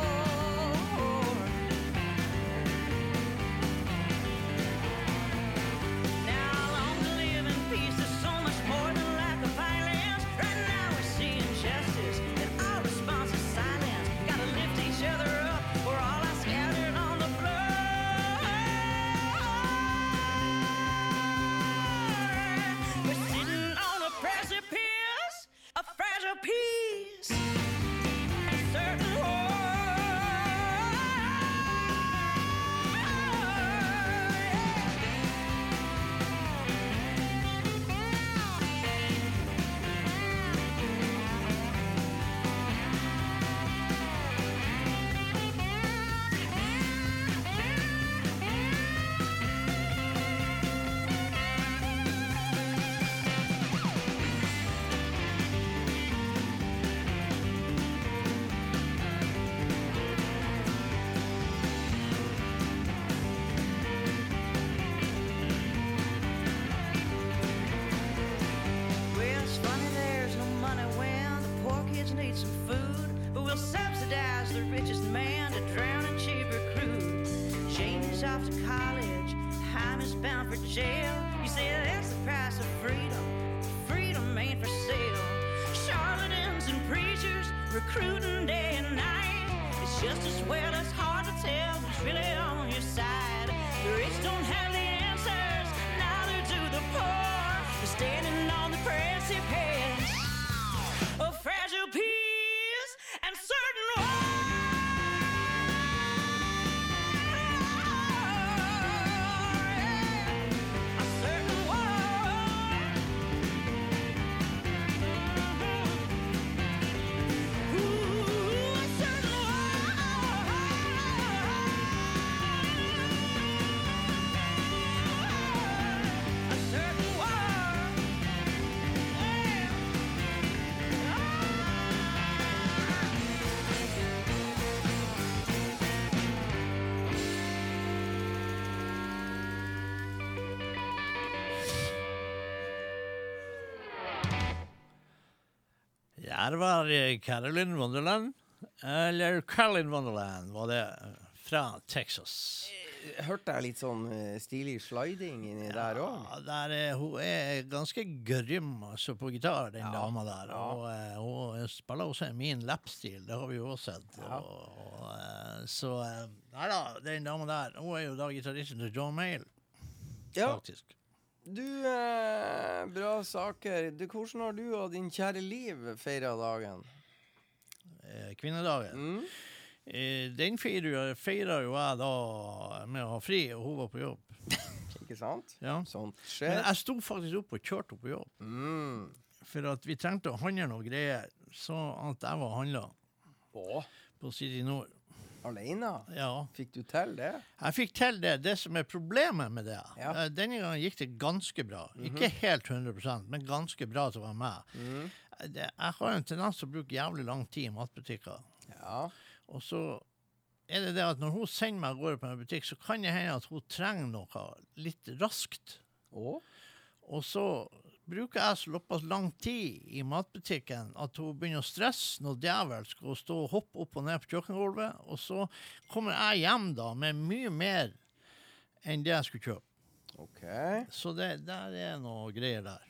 Der var eh, Carolyn Wonderland. Eller Carolyn Wonderland var det. eh, Fra Texas. Hørte jeg litt sånn eh, stilig sliding inni? Ja, der òg? hun er ganske grym altså, på gitar, den Ja, dama der. Og eh, hun spiller også min lappstil, det har vi jo også sett. Ja. Og, og, eh, så eh, Nei da, den dama der. Hun er jo da gitaristen til John Mayle, Ja. faktisk. Du, eh, bra saker. Du, hvordan har du og din kjære Liv feira dagen? Eh, kvinnedagen. Mm? Eh, den feira jo jeg da med å ha fri, og hun var på jobb. Ikke sant? Ja. Sånt Men jeg sto faktisk opp og kjørte henne på jobb. Mm. For at vi trengte å handle noe greier, så at jeg var handla på City Nord. Aleine? Ja. Fikk du til det? Jeg fikk til det. Det som er problemet med det Ja. eh, Denne gangen gikk det ganske bra. Ikke helt 100% men ganske bra til å være med. Mm. Jeg har en tendens til å bruke jævlig lang tid i matbutikker. Ja. Og så er det det at når hun sender meg av gårde på en butikk, så kan det hende at hun trenger noe litt raskt. Å? Og så bruker jeg såpass lang tid i matbutikken at hun begynner å stresse noe djevelsk og stå og hoppe opp og ned på kjøkkengulvet. Og så kommer jeg hjem da med mye mer enn det jeg skulle kjøpe. OK. Så det der er noe greier der.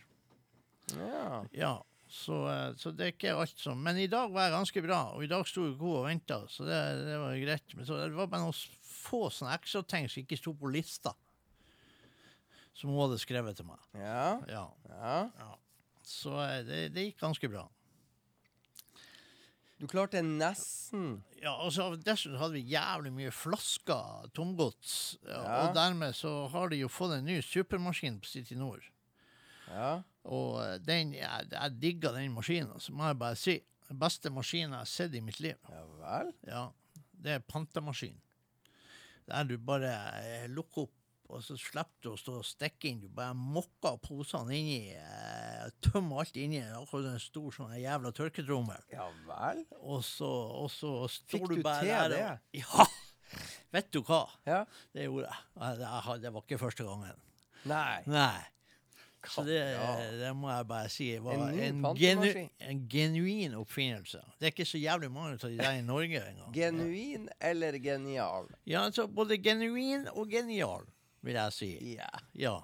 Ja. Ja, så, eh, så det er ikke alt som Men i dag var jeg ganske bra, og i dag sto jeg god og venta, så det, det var greit. Men så det var bare noen få sånne ekstrating som ikke sto på lista, som hun hadde skrevet til meg. Ja. Ja, ja. Så eh, det, det gikk ganske bra. Du klarte nesten Ja, og så Dessuten hadde vi jævlig mye flasker tomgods, ja. Og dermed så har de jo fått en ny supermaskin på City Nord. Ja. Og eh, den, jeg, jeg digga den maskinen, så må jeg bare si. Den beste maskinen jeg har sett i mitt liv. Ja vel? Ja, det er pantemaskin. Der du bare eh, lukker opp, og så slipper du å stå og stikke inn. Du bare mokker posene inni, eh, tømmer alt inni, akkurat en stor sånn jævla tørketrommel. Ja vel? Og så, og så Fikk du du til der det? Ja! Vet du hva? Ja. Det gjorde jeg. Det var ikke første gangen. Nei. Nei. Så det, det må jeg bare si var En en, genu, en genuin oppfinnelse. Det er ikke så jævlig mange av de der i Norge engang. Genuin eller genial? Ja, altså både genuin og genial, vil jeg si. Ja. Ja.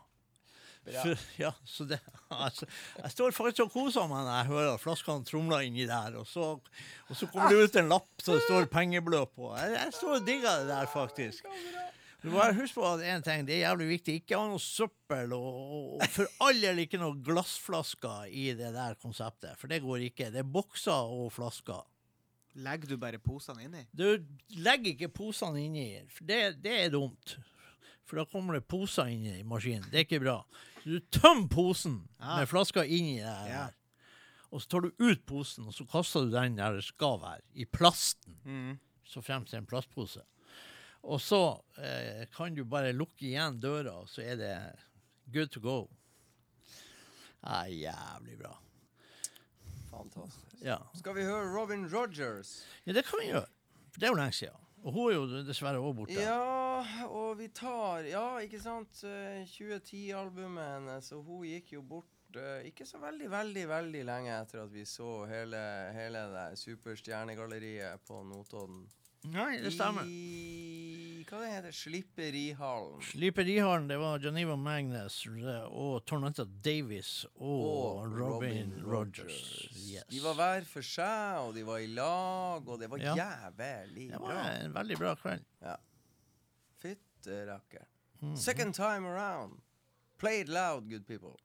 For, ja, så det, altså, jeg står faktisk og koser meg når jeg hører flaskene tromler inni der, og så, og så kommer det ut en lapp som det står pengeblø på. Jeg, jeg står og digger det der, faktisk. Du må huske på at en ting, det er jævlig viktig. Ikke ha noe søppel, og, og for all del ikke noe glassflasker i det der konseptet. For det går ikke. Det er bokser og flasker. Legger du bare posene inni? Du legger ikke posene inni, for det, det er dumt. For da kommer det poser inn i maskinen. Det er ikke bra. Så du tømmer posen Ja. med flasker inni der. Ja. Og så tar du ut posen, og så kaster du den der det skal være, i plasten. Mm. Så fremst det er en plastpose. Og så eh, kan du bare lukke igjen døra, og så er det good to go. Det er jævlig bra. Fantastisk. Ja. Skal vi høre Robin Rogers? ja, det kan vi gjøre. For det er jo lenge siden. Og hun er jo dessverre også borte. Ja, og vi tar Ja, ikke sant? eh, 2010-albumet hennes, og hun gikk jo bort eh, ikke så veldig, veldig veldig lenge etter at vi så hele, hele det superstjernegalleriet på Notodden. Nei, det stemmer. I hva det heter Slipperihallen. Sliperihallen, det var Geneva Magnus eh, og Tornetta Davis og, Robin, Rogers. Yes. De var hver for seg, og de var i lag, og det var Ja. jævlig Det bra. var en veldig bra kveld. Fytterakker. Mhm. Second time around. Play it loud, good people.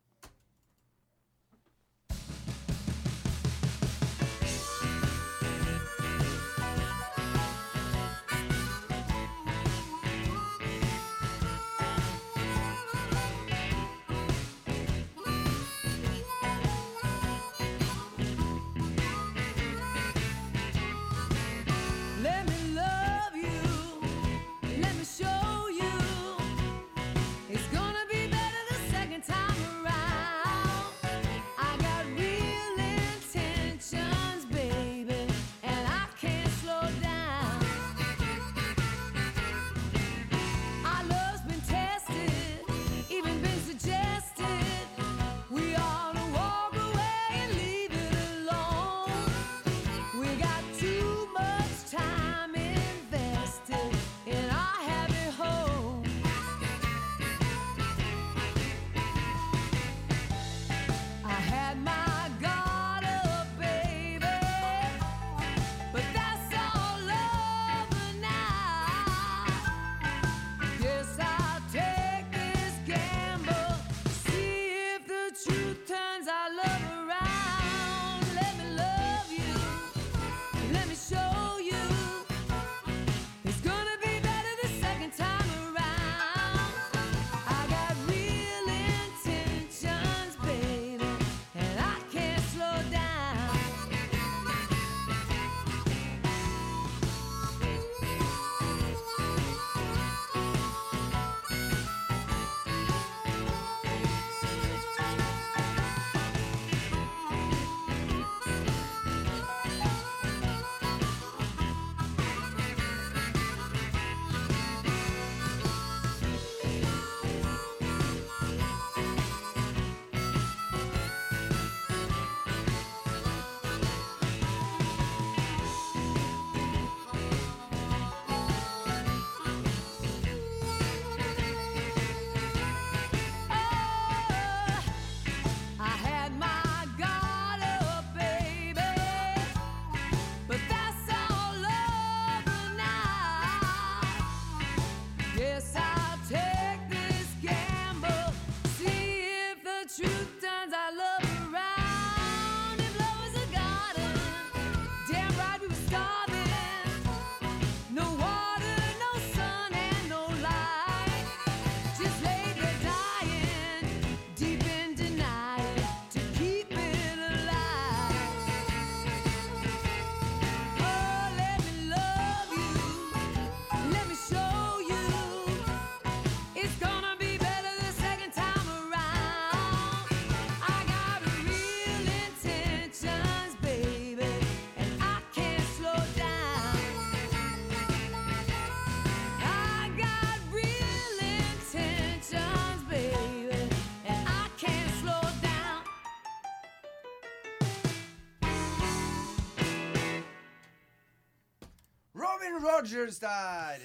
Kevin Rogers der!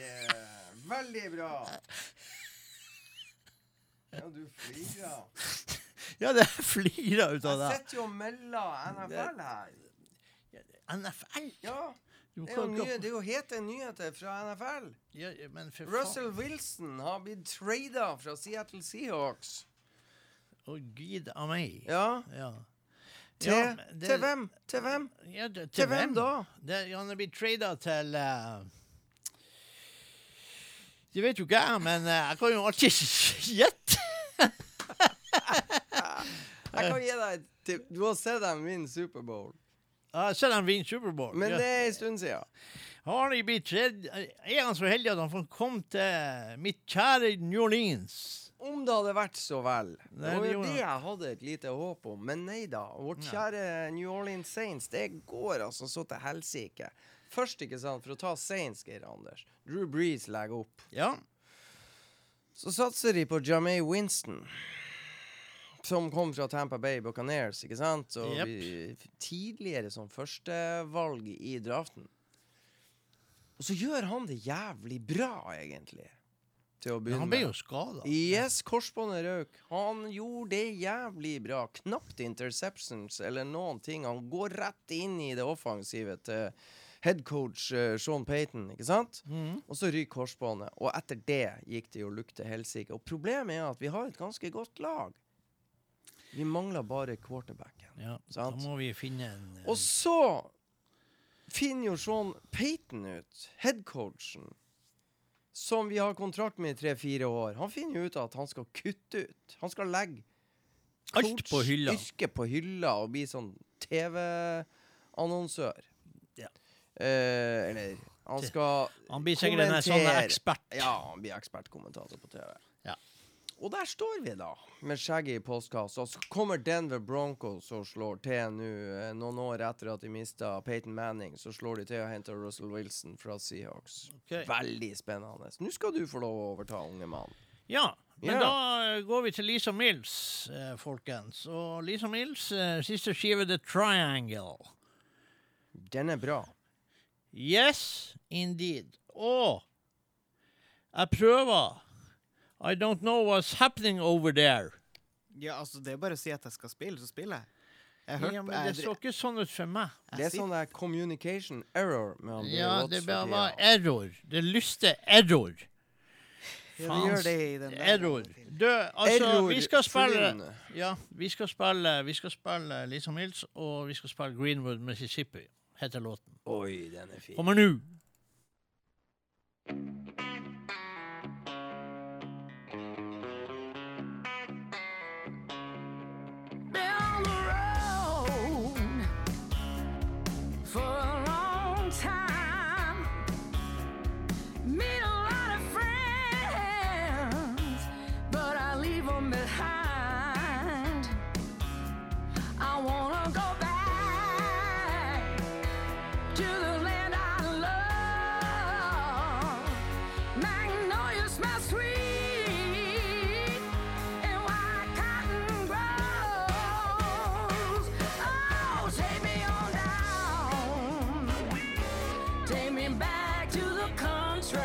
Veldig bra. Ja, du flirer. Ja, det flirer ut av Jeg det. sitter jo mellom NFL her. NFL? Ja, det er nye, det er jo hete nyheter fra NFL. Ja. Russell Wilson har blitt trada fra Seattle Seahawks. Å, gid av meg. Ja, Ja. Til, Ja, det- til hvem? Til hvem? Ja, det, Til hvem da? Det, han er blitt trada til uh, Det vet jo ikke jeg, men uh, jeg kan jo alltid gjette. Jeg kan gi deg et tipp. Du har sett dem vinne Superbowl. Jeg har sett han vinne Superbowl. Men det er en stund siden. Har de blitt tredd Er han så heldig at han får komme til mitt kjære New Orleans? Om det hadde vært så vel. Det var jo det jeg hadde et lite håp om. Men nei da. Vårt kjære New Orleans Saints, det går altså så til helsike. Først, ikke sant, for å ta Saints, Geir Anders. Drew Breeze legger opp. Ja. Så satser de på Jamay Winston. Som kom fra Tampa Bay Buccaneers, ikke sant? Og yep. vi- tidligere som førstevalg i draften. Og så gjør han det jævlig bra, egentlig. Til å begynne han ble med. jo skada. Yes, korsbåndet røk. Han gjorde det jævlig bra. Knapt interceptions eller noen ting. Han går rett inn i det offensive til headcoach uh, Sean Payton, ikke sant? Mm. Og så ryker korsbåndet. Og etter det gikk det jo lukte helsike. Og problemet er at vi har et ganske godt lag. Vi mangler bare quarterbacken. Ja, da må vi finne en en Og så finner jo Sean Payton ut, headcoachen, som vi har kontrakt med i tre-fire år. Han finner jo ut at han skal kutte ut. Han skal legge Alt på hylla. yrket på hylla og bli sånn TV-annonsør. Ja. Eh, eller han skal Han blir sikkert en sånn ekspert. Ja, han blir ekspertkommentator på TV. Og der står vi, da, med skjegget i postkassa. Så kommer Denver Broncos og slår til nå, eh, noen år etter at de mista Peyton Manning. Så slår de til og henter Russell Wilson fra Seahawks. Okay. Veldig spennende. Nå skal du få lov å overta, unge mann. Ja, men yeah. da eh, går vi til Lisa Mills, eh, folkens. Og Lisa Mills, siste skive The Triangle. Den er bra. Yes, indeed. Og jeg prøver. I don't know what's happening over there. Ja, altså, det er bare å si at jeg skal spille, så spiller jeg. Jeg hørte Ja, men det så ikke sånn ut for meg. Det er sånn der communication error Ja, det bare var error. Det lyste error. ja, det gjør det i den der. Error. Du, altså, Error vi skal spille Ja, vi skal spille Vi skal spille Lisa Mills, og vi skal spille Greenwood, Mississippi, heter låten. Oi, den er fin. Kommer nå. Take me back to the country.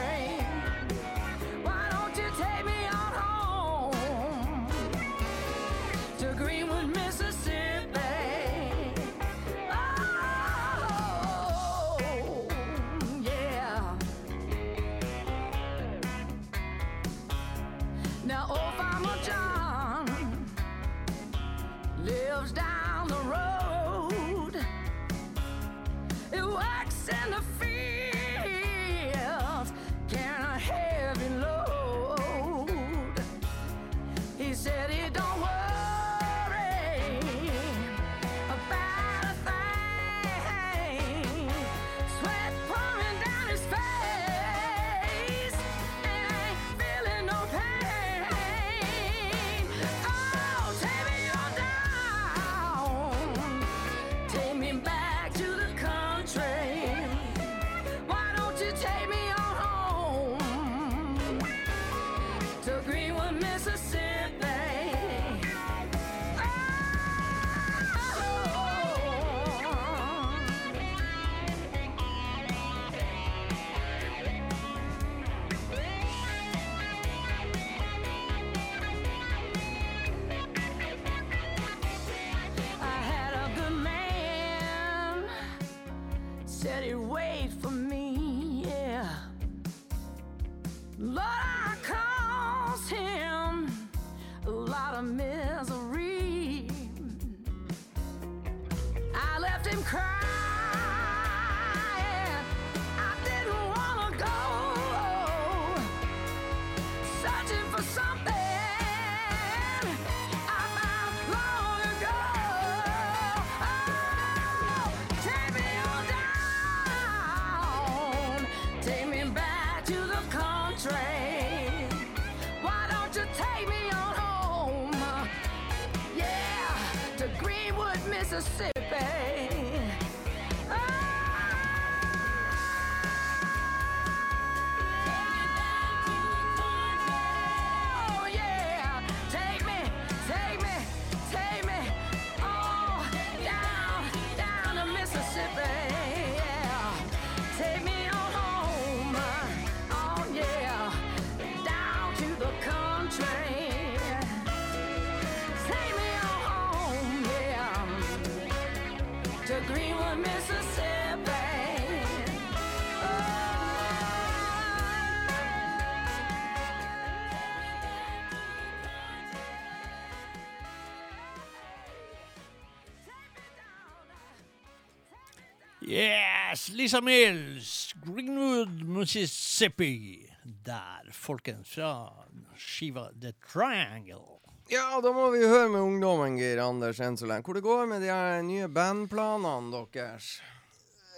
Yes! Lisa Mills, Greenwood, Mississippi. Der, folkens, fra skiva The Triangle. Ja, da må vi høre med ungdommen, Geir Anders, enn. Hvor det går med de her nye bandplanene deres?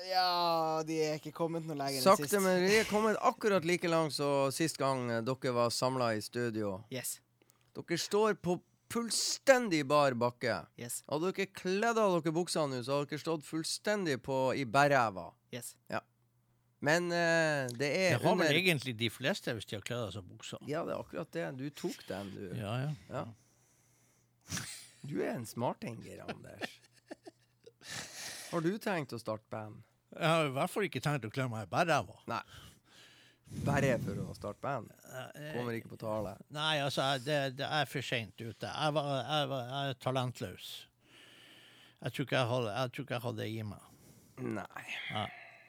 Ja, de er ikke kommet noe lenger enn Sakte, sist. men de er kommet akkurat like langt som sist gang dere var samla i studio. Yes. Dere står på fullstendig bar bakke. Yes. Hadde dere kledd av dere buksene nå, så hadde dere stått fullstendig på, i bærræva. Yes. Men uh, det er Det har under vel egentlig de fleste hvis de har kledd av seg buksa. Ja, det er akkurat det. Du tok den, du. Ja, ja. Ja. Du er en smarting, Geir Anders. Har du tenkt å starte band? Jeg har i hvert fall ikke tenkt å kle meg i bærræva. Bare for å starte band? Kommer ikke på tale. Nei, altså, det, det er for seint ute. Jeg, var, jeg, var, jeg er talentløs. Jeg tror ikke jeg hadde, jeg tror ikke hadde det i meg. Nei.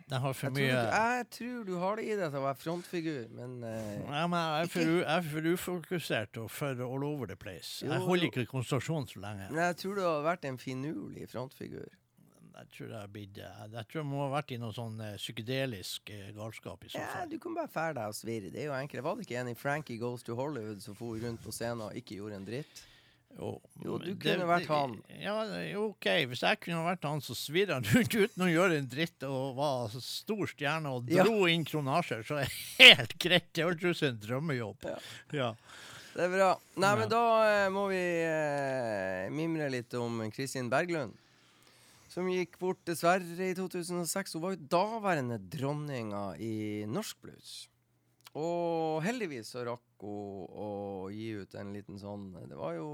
For Jeg tror, du, jeg tror du har det i deg til å være frontfigur, men uh, Nei, men jeg er, for, jeg er for ufokusert og for all over the place. Jo, Jeg holder ikke konsentrasjonen så lenge. Nei, jeg tror du har vært en finurlig frontfigur. Jeg tror jeg, har blitt, jeg, tror jeg må ha vært i noe sånn eh, psykedelisk eh, galskap i så fall. Ja, du kan bare fære deg og svirre. Det er jo enkelt. Var det ikke en i Frankie Goes to Hollywood som for rundt på scenen og ikke gjorde en dritt? Jo, Jo, du kunne vært han. Ja, OK. Hvis jeg kunne vært han, så svirra han rundt uten å gjøre en dritt og var stor stjerne og Ja. dro inn kronasjer, så er det helt greit. Det hørtes ut som en drømmejobb. Ja. Det er bra. Nei, Ja. men da eh, må vi eh, mimre litt om Kristin Berglund. Som gikk bort dessverre i 2006. Hun var jo daværende dronninga i norsk blues. Og heldigvis så rakk hun å gi ut en liten sånn Det var jo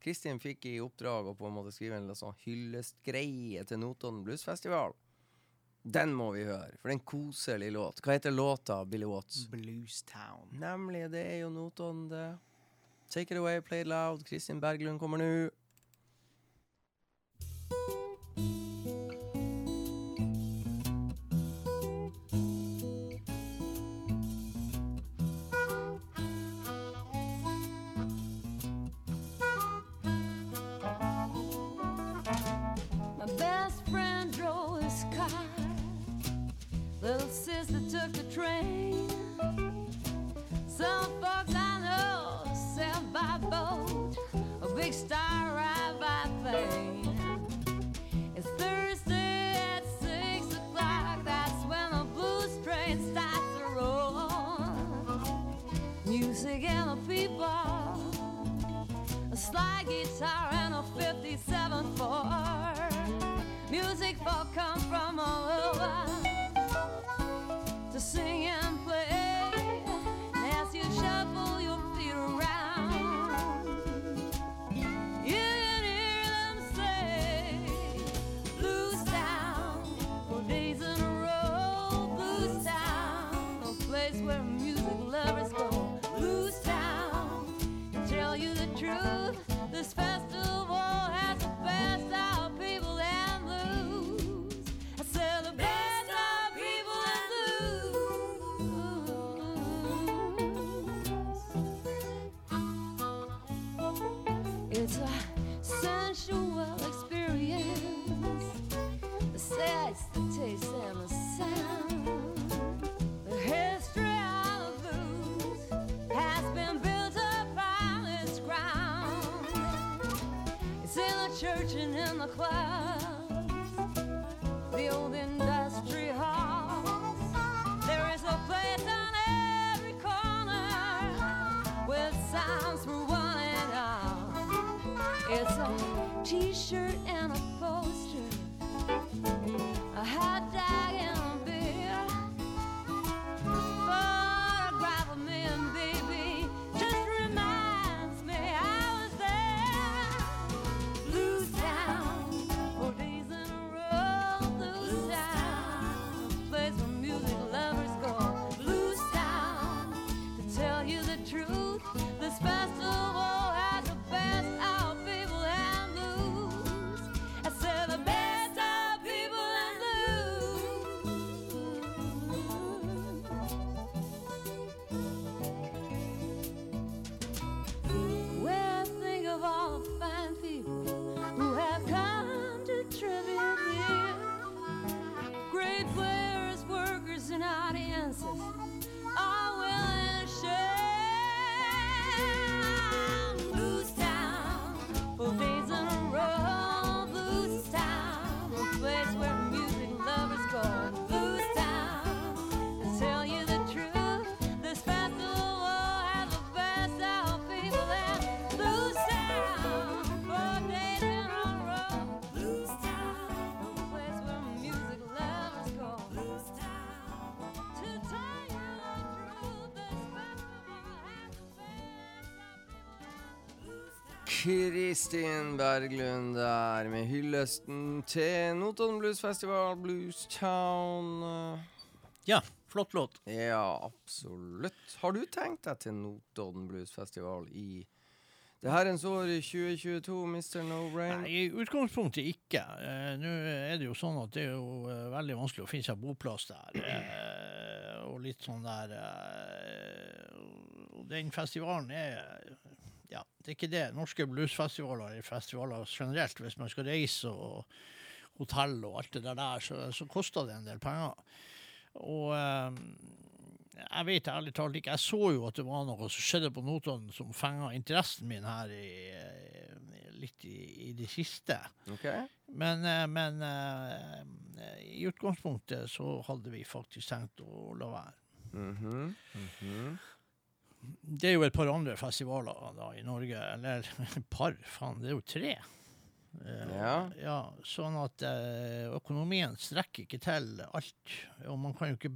Kristin fikk i oppdrag å på en måte skrive en sånn hyllestgreie til Notodden Bluesfestival. Den må vi høre, for det er en koselig låt. Hva heter låta, Billy Watts? Bluestown. Nemlig, det er jo Notodden, det. Take it away, play it loud. Kristin Berglund kommer nå. Come from all over to sing the clubs, the old industry halls. There is a place on every corner with sounds for one and all. It's a t-shirt Kristin Berglund der med hyllesten til Notodden Blues Festival, Blues Town. Ja, flott låt. Ja, absolutt. Har du tenkt deg til Notodden Blues Festival i det herrens år 2022, Mr. No Brain? Nei, I utgangspunktet ikke. Eh, Nå er det jo sånn at det er jo eh, veldig vanskelig å finne seg boplass der. Eh, og litt sånn der og Den festivalen er det er ikke det. Norske bluesfestivaler er festivaler generelt, hvis man skal reise og hotell og alt det der, så, så koster det en del penger. Og eh, jeg vet ærlig talt ikke. Jeg så jo at det var noe som skjedde på Notodden som fenga interessen min her i, eh, litt i, i det siste. Okay. Men, eh, men eh, i utgangspunktet så hadde vi faktisk tenkt å la være. Mhm, mhm. Det er jo et par andre festivaler da i Norge, eller et par, faen, det er jo tre. Uh, Ja. ja. Sånn at uh, økonomien strekker ikke til alt. Og man kan jo ikke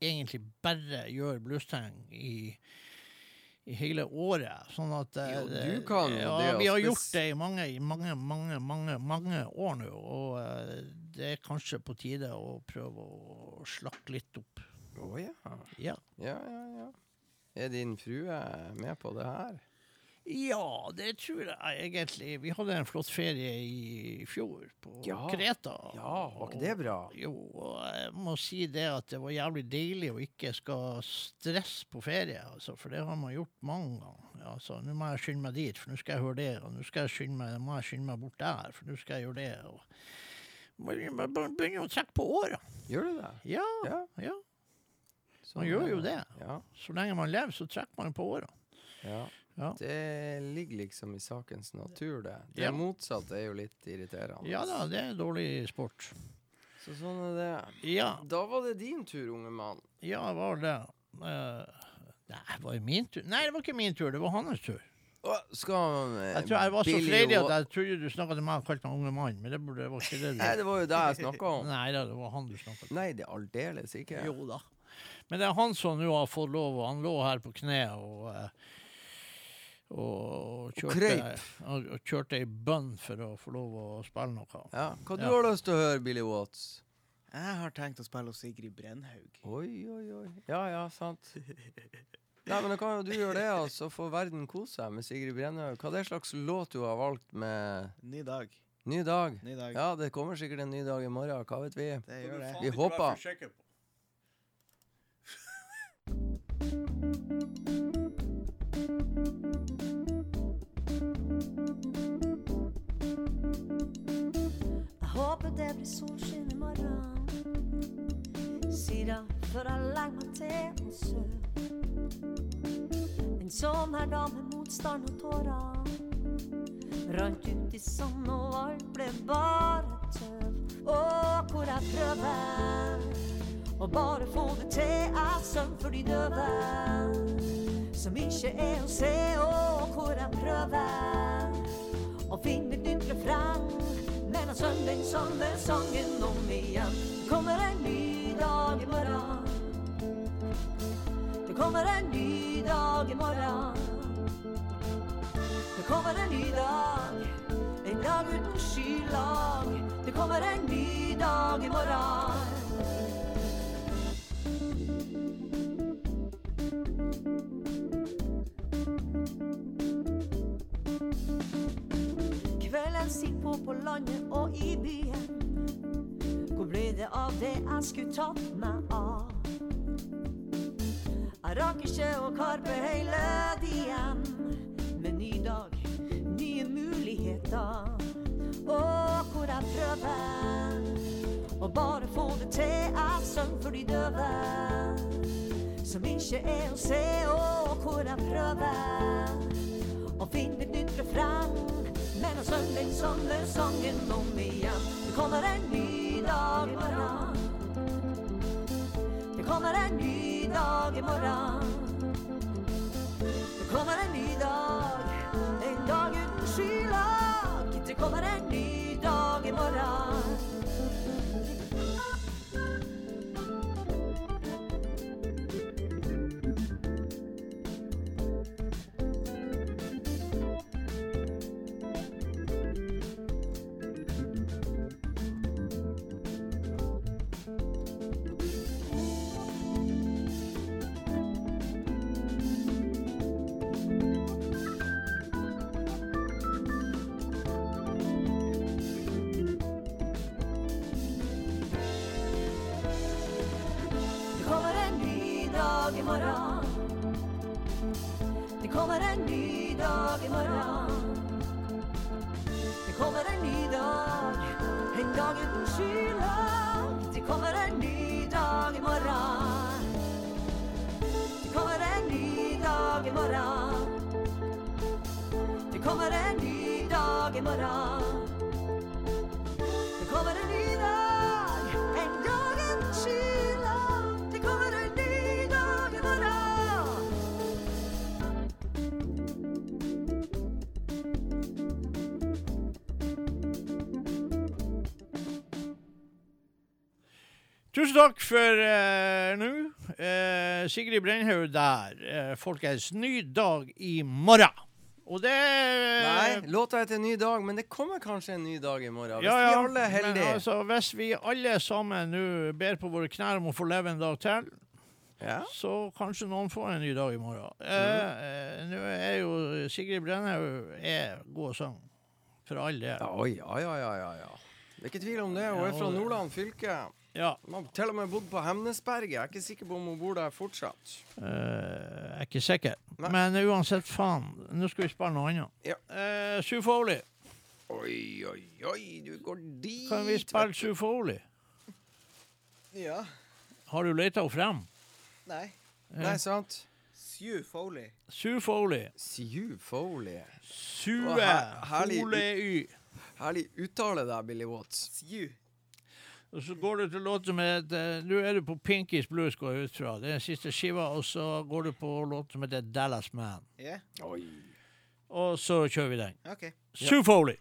egentlig bare gjøre bluesting i, i hele året. Sånn at eh, Jo, du kan ja, det, Vi har gjort det i mange, mange, mange, mange, mange år nå. Og det er kanskje på tide å prøve å slakke litt opp. Å ja. Ja. Ja, ja, ja. Er din frue med på det her? Ja, det tror jeg egentlig. Vi hadde en flott ferie i fjor på Ja. Kreta. Ja, var ikke det bra? Jo, og jeg må si det at det var jævlig deilig å ikke skal stresse på ferie, altså, for det har man gjort mange ganger. Altså, nå må jeg skynde meg dit, for nå skal jeg høre det, og nå skal jeg skynde meg, må jeg skynde meg bort der, for nå skal jeg gjøre det. Og man begynner å trekke på åra. Gjør du det? Ja, Ja. ja. Sånn Man gjør jo det. Ja, Så lenge man lever, så trekker man på åra. ja. Ja. Det ligger liksom i sakens natur, det. Det Ja. motsatte er jo litt irriterende. Ja da, det er dårlig sport. Så sånn er det. Ja. Da var det din tur, unge mann. Ja, det var det. Uh, nei, var det min tur? Nei, det var ikke min tur, det var hans tur. Skal eh, Jeg, tror jeg var så freidig at jeg trodde du snakka til meg og kalte meg unge mann, men det var ikke det du Nei, det var jo det jeg snakka om. Nei da, det var han du snakka til. Nei, det er aldeles ikke. Jo da. Men det er han som nå har fått lov, og han lå her på kne og eh, og kjørte, og, og kjørte ei bønn for å få lov å spille noe. Ja. Hva du Ja. har lyst til å høre, Billy Watts? Jeg har tenkt å spille hos Sigrid Brennhaug. Oi, oi, oi. Ja, ja, sant. Nei, men da kan jo du gjøre det, og så får verden kose seg med Sigrid Brennhaug. Hva er det slags låt du har valgt med Ny dag. Ny dag? Ny dag. Ja, det kommer sikkert en ny dag i morgen, hva vet vi? Det gjør det. Vi håper. Blir solskinn i morgen. Sier det før jeg legger meg til og sover. En sånn her dag med motstand og tårer. Rant ut i sand og alt ble bare tøv. Og hvor jeg prøver å bare få det til. Jeg søvn for de døve som ikke er å se. Og hvor jeg prøver å finne et nytt refreng. Søng samme sangen om igjen. Det kommer en ny dag i morgen. Det kommer en ny dag i morgen. Det kommer en ny dag, en dag uten skylag. Det kommer en ny dag i morgen. På landet og i byen. Hvor ble det av det jeg skulle tatt meg av? Jeg rakk ikke å karpe hele igjen. Med ny dag, nye muligheter. Og hvor jeg prøver å bare få det til. Jeg søng for de døve som ikke er å se. Og hvor jeg prøver å finne et nytt refreng. Men av søng den sangen om igjen. Det kommer en ny dag i morgen. Det kommer en ny dag i morgen. Det kommer en ny dag, en dag uten skylag. Det kommer en ny dag i morgen. Morgen. Det kommer en ny dag, en dag en skylag. Det kommer en ny dag i morgen. Tusen takk for uh, nå. Uh, Sigrid Brennhaug der. Uh, folkens, ny dag i morgen. Og det Nei, låta heter Ny dag, men det kommer kanskje en ny dag i morgen. Hvis Ja, ja, vi alle er men heldige. altså, hvis vi alle sammen nå ber på våre knær om å få leve en dag til, Ja. så kanskje noen får en ny dag i morgen. Mm. Eh, eh, nå er jo Sigrid Brenhaug er god sang. For all del. Ja, ja, ja, ja, ja. Det er ikke tvil om det. Hun er fra Nordland fylke. Ja. Man har til og med bodd på Hemnesberget. Jeg er ikke sikker på om hun bor der fortsatt. Uh, jeg er ikke sikker. Nei. Men uansett, faen. Nå skal vi spille noe annet. Ja. Uh, Sue Foley. Oi, oi, oi, du går dit. Kan vi spille. Sue Foley? Ja. Har du leita henne frem? Nei. Nei, sant? Sue Foley. Sue Foley. Sue Foley. Sue Foley. Herlig uttale der, Billy Watts. Sue. Og så går du til låt med heter Nå er du på Pinkies Blues, går jeg ut fra. Det er den siste skiva. Og så går du på låt som heter Dallas Man. Ja, Oi. Og så kjører vi den. OK. Sue Foley.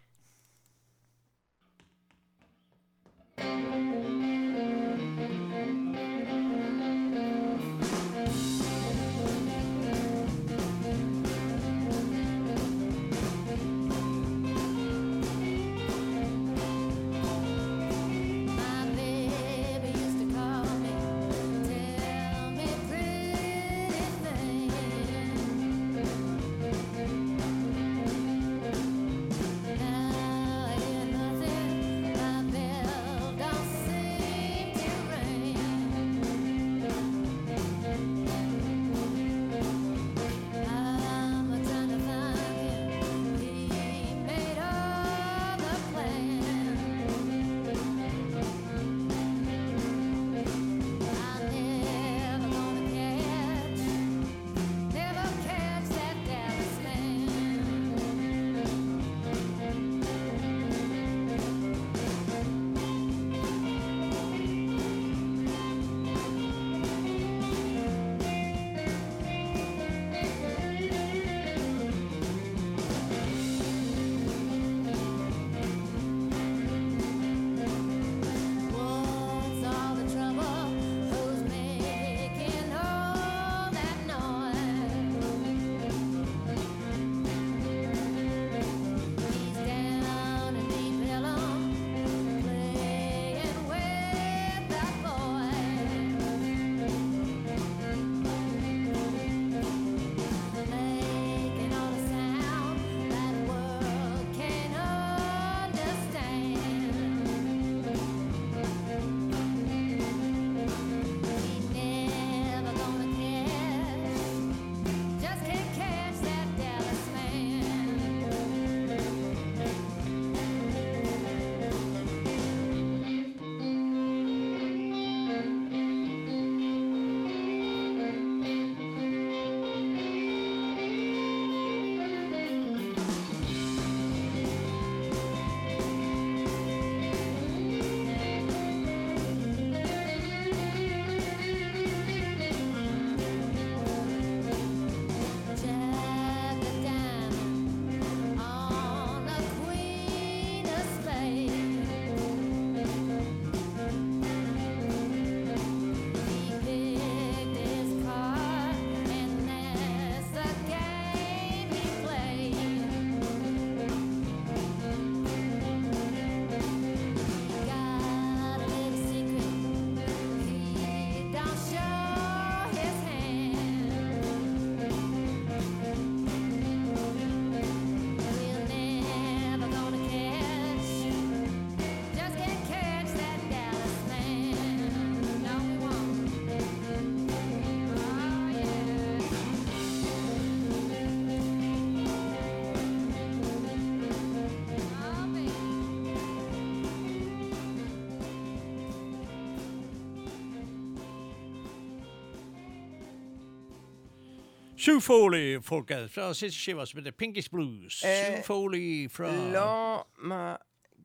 Sue Foley, folkens, fra siste skiva som heter Pinkish Blues. Eh, Sue Foley fra La meg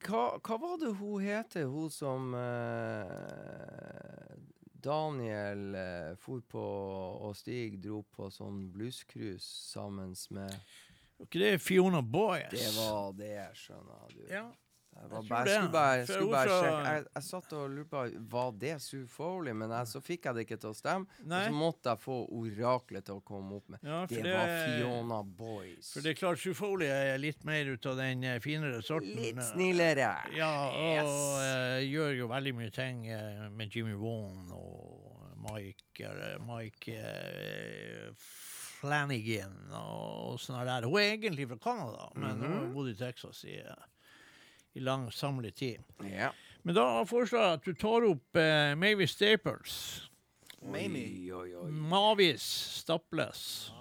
hva, hva var det hun heter, hun som eh, Daniel eh, for på og Stig dro på sånn bluescruise sammen med Var Ikke det Fiona Boyes? Det var det, skjønner du. Ja. Jeg, var Jeg bare, jeg, skulle bare, jeg, skulle bare sjekke. Jeg, jeg satt og lurte på Var det Sue Foley, men så fikk jeg det ikke til å stemme. Nei. Og så måtte jeg få oraklet til å komme opp med. Ja, det, det- var Fiona Boys. For det er klart, Sue Foley er litt mer ut av den eh, finere sorten. Litt eh, snillere. Ja, og Yes. eh, gjør jo veldig mye ting med Jimmy Vaughan og Mike, Mike Flanagan og sånn der. Hun er egentlig fra Canada, men hun har bodd i Texas i, i lang samlet tid. Ja. Men da foreslår jeg at du tar opp eh, Mavis Staples. Oi, oi, oi. Mavis Staples.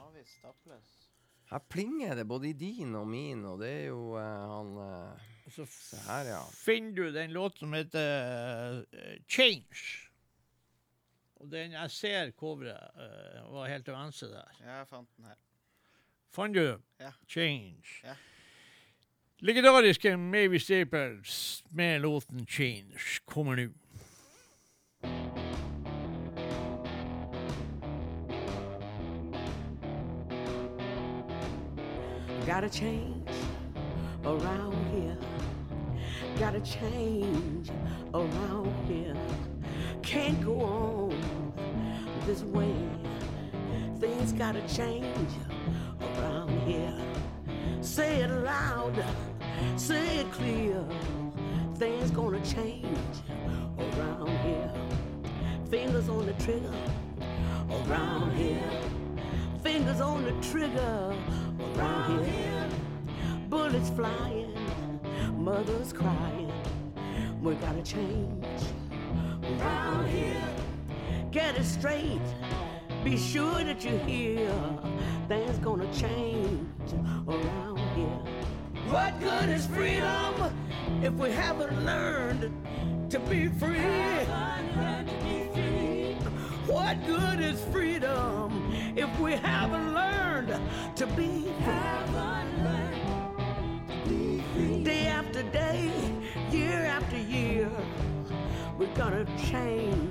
Her plinger det både i din og min, og det er jo eh, han eh, Så Se her, ja. finner du den låten som heter eh, Change. Og den jeg ser coveret eh, var helt til venstre der. Jeg fant den her. Fant du? Ja. Change. Ja. Legendariske Mavis Staples med låten Change kommer nå. Gotta change around here. Gotta change around here. Can't go on this way. Things gotta change around here. Say it loud, say it clear. Things gonna change around here. Fingers on the trigger around here. Fingers on the trigger around here. Bullets flying, mothers crying. We gotta change around here. Get it straight. Be sure that you hear. Things gonna change around here. What good is freedom if we haven't learned to be free? What good is freedom if we haven't learned to be free? Day after day, year after year, we're gonna change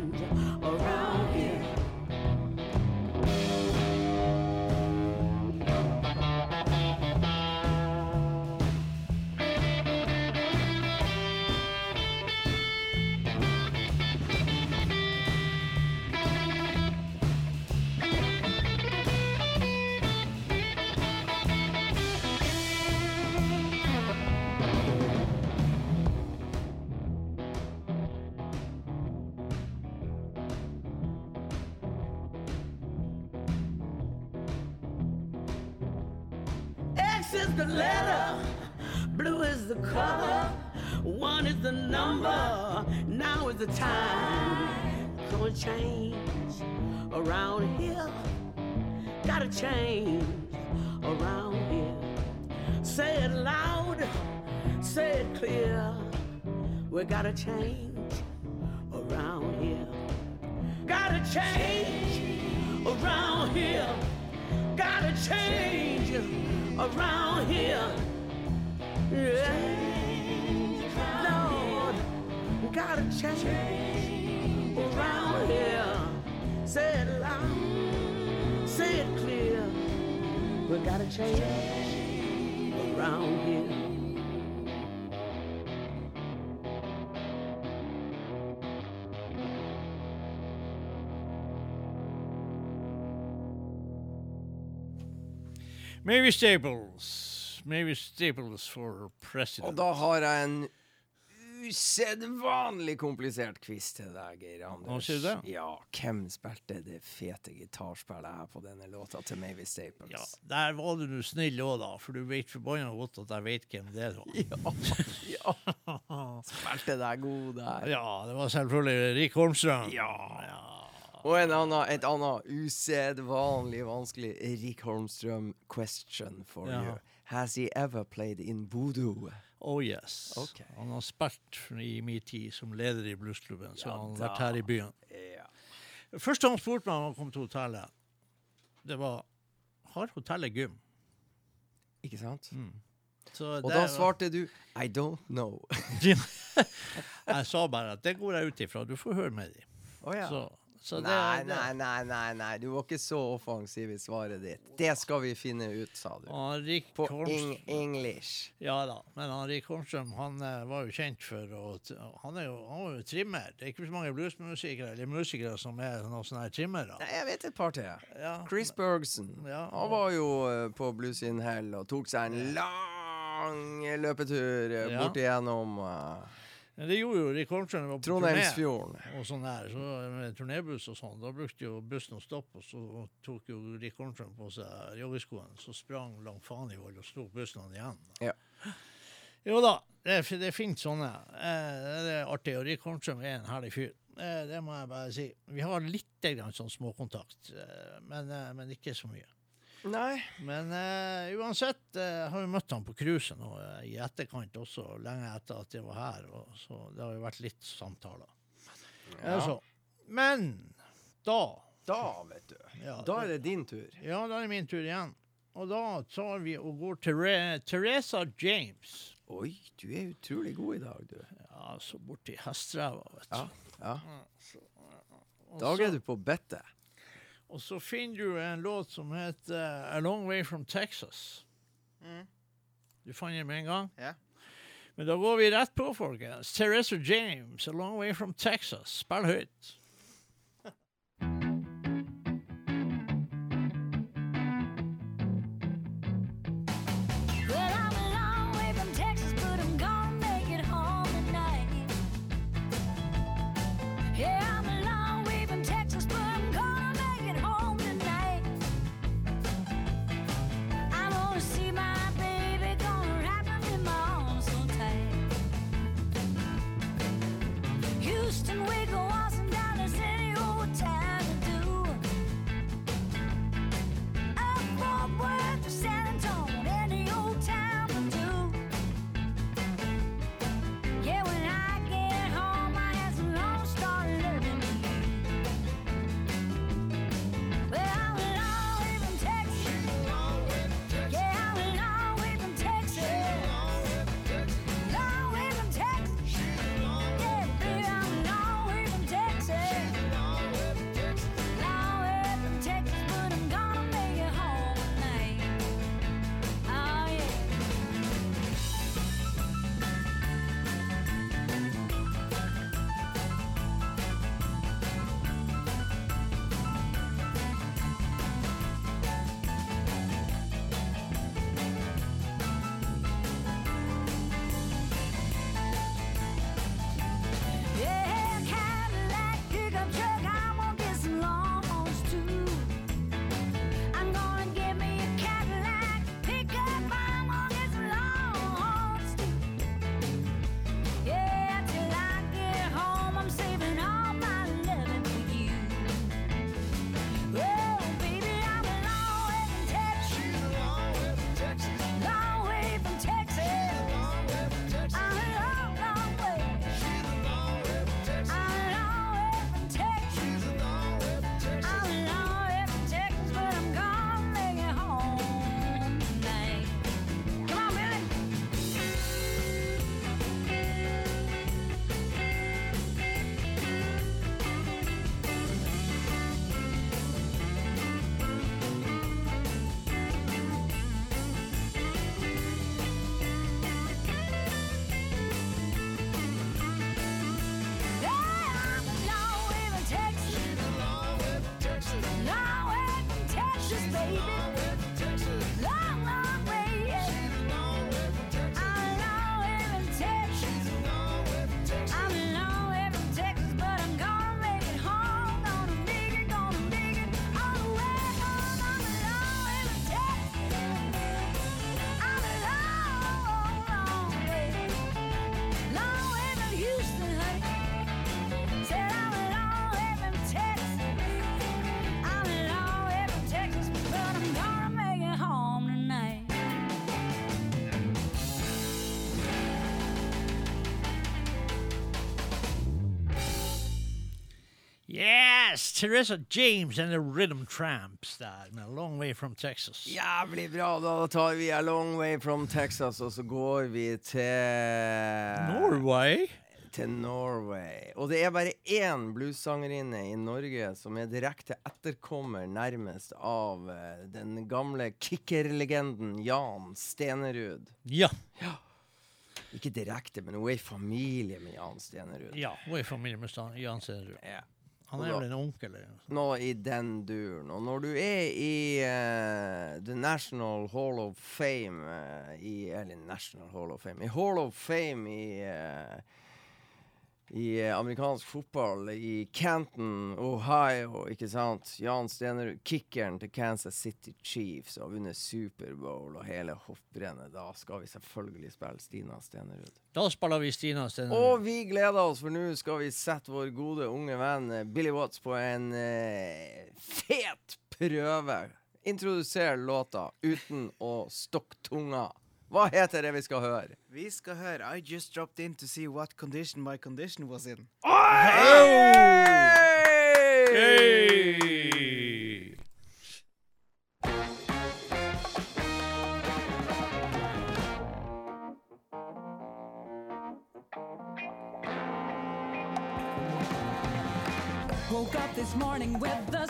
is the letter, blue is the color, one is the number, now is the time. Gonna change around here, gotta change around here. Say it loud, say it clear, we gotta change around here. Gotta change around here. Gotta change around here. Yeah. Lord, gotta change around here. Say it loud, say it clear. We gotta change around here. Mavis Staples. Mary Staples for president. Og da har jeg en usedvanlig komplisert quiz til deg, Geir Anders. Det? Ja, hvem spilte det fete gitarspillet her på denne låta til Mavis Staples? Ja, der var du nå snill òg, da, for du vet forbanna godt at jeg vet hvem det var. Ja, ja. Spilte deg god der. Ja, det var selvfølgelig Rik Holmstrøm. Ja, Ja. Og en annen, et annet usedvanlig vanskelig Erik Holmstrøm question for Ja. you. Has he ever played in voodoo? Oh yes. Okay. Han har spilt i min tid som leder i bluesklubben, så Ja han har vært her i byen. Ja. Første han spurte meg om han kom til hotellet, det var har hotellet gym. Ikke sant? Så Og da var- svarte du I don't know. Jeg sa bare at det går jeg ut ifra. Du får høre med dem. Oh, ja. Så det, nei, nei, nei, nei, nei, du var ikke så offensiv i svaret ditt. Det skal vi finne ut, sa du. På eng English. Ja da, men Henrik Kornstrøm han eh, var jo kjent for å Han er jo, han var jo trimmer. Det er ikke så mange bluesmusikere eller musikere som er noen sånne her trimmere. Nei, jeg vet et par til. Ja, Chris Bergson. Ja, Han var jo eh, på Blues in Hell og tok seg en lang løpetur eh, bort igjennom eh, Men det gjorde jo var på turné Trondheimsfjorden. Og sånn der, så med turnébuss og sånn. Da brukte jo bussen å stoppe, og så tok jo Rik Kornstrøm på seg joggeskoene. Så sprang langt faen i vold og slo bussen han igjen. Ja. Jo da, det, det finnes sånne. Eh, det er artig. Og Rik Kornstrøm er en herlig fyr. Eh, det må jeg bare si. Vi har litt grann sånn småkontakt, eh, men, eh, men ikke så mye. Nei. Men uh, uansett uh, har vi møtt han på cruiset nå uh, i etterkant også, lenge etter at jeg var her. Og, så det har jo vært litt samtaler. Ja. Altså, men da Da, vet du. ja, Da er det din tur. ja, da er det min tur igjen. Og da tar vi og går til Re Teresa James. Oi, du er utrolig god i dag, du. Ja, så borti hestereva, vet du. Ja. ja. Og dag er du på bettet. Og så finner du en låt som heter A Long Way From Texas. Mm. Du fant den med en gang? Ja. Men da går vi rett på, folkens. Teresa James, A Long Way From Texas. Spill høyt. Teresa James and the Rhythm Tramps der, med Long Way From Texas. Jævlig bra. Da tar vi A Long Way From Texas, og så går vi til Norway? Til Norway. Og det er bare én bluessangerinne i Norge som er direkte etterkommer nærmest av eh, den gamle kickerlegenden Jan Stenerud. Ja. Ikke direkte, men hun er i familie med Jan Stenerud. Ja, hun er i familie med Jan Stenerud. Ja. Han er vel en onkel eller noe sånt. Nå i den duren. Og når du er i uh, The National Hall of Fame uh, i, Eller National Hall of Fame I Hall of Fame i eh, i eh, amerikansk fotball i Canton, Ohio, ikke sant? Jan Stenerud, kickeren til Kansas City Chiefs, har vunnet Superbowl og hele hopprennet. Da skal vi selvfølgelig spille Stina Stenerud. Da spiller vi Stina Stenerud. Og vi gleder oss, for nå skal vi sette vår gode unge venn eh, Billy Watts på en eh, fet prøve. Introdusere låta uten å stokke tunga. Hva heter det vi skal høre? Vi skal høre I just dropped in to see what condition my condition was in. Hey! Woke up this morning with the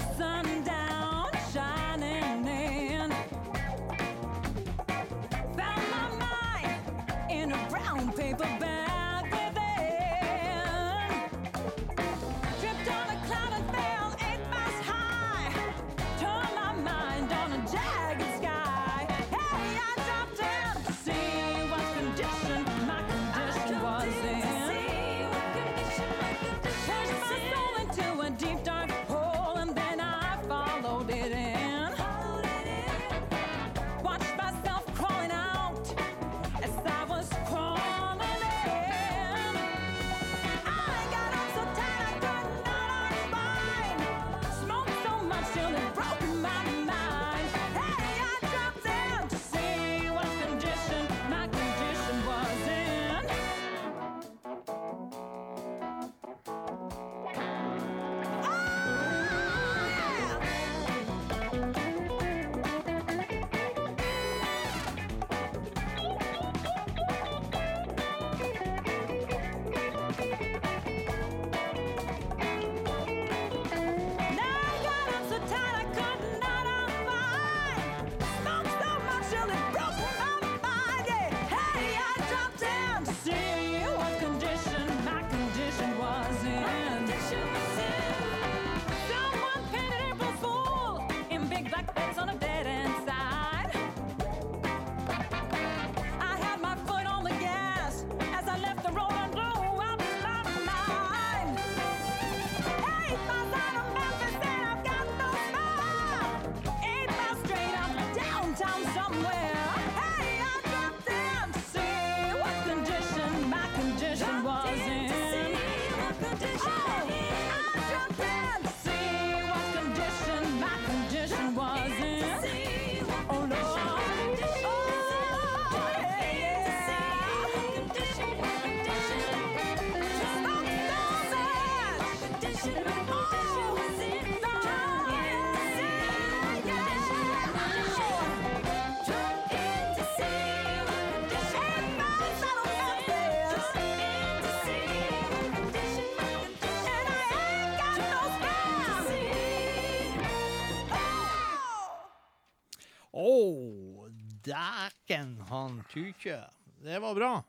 dæken han Tykje. Det var bra.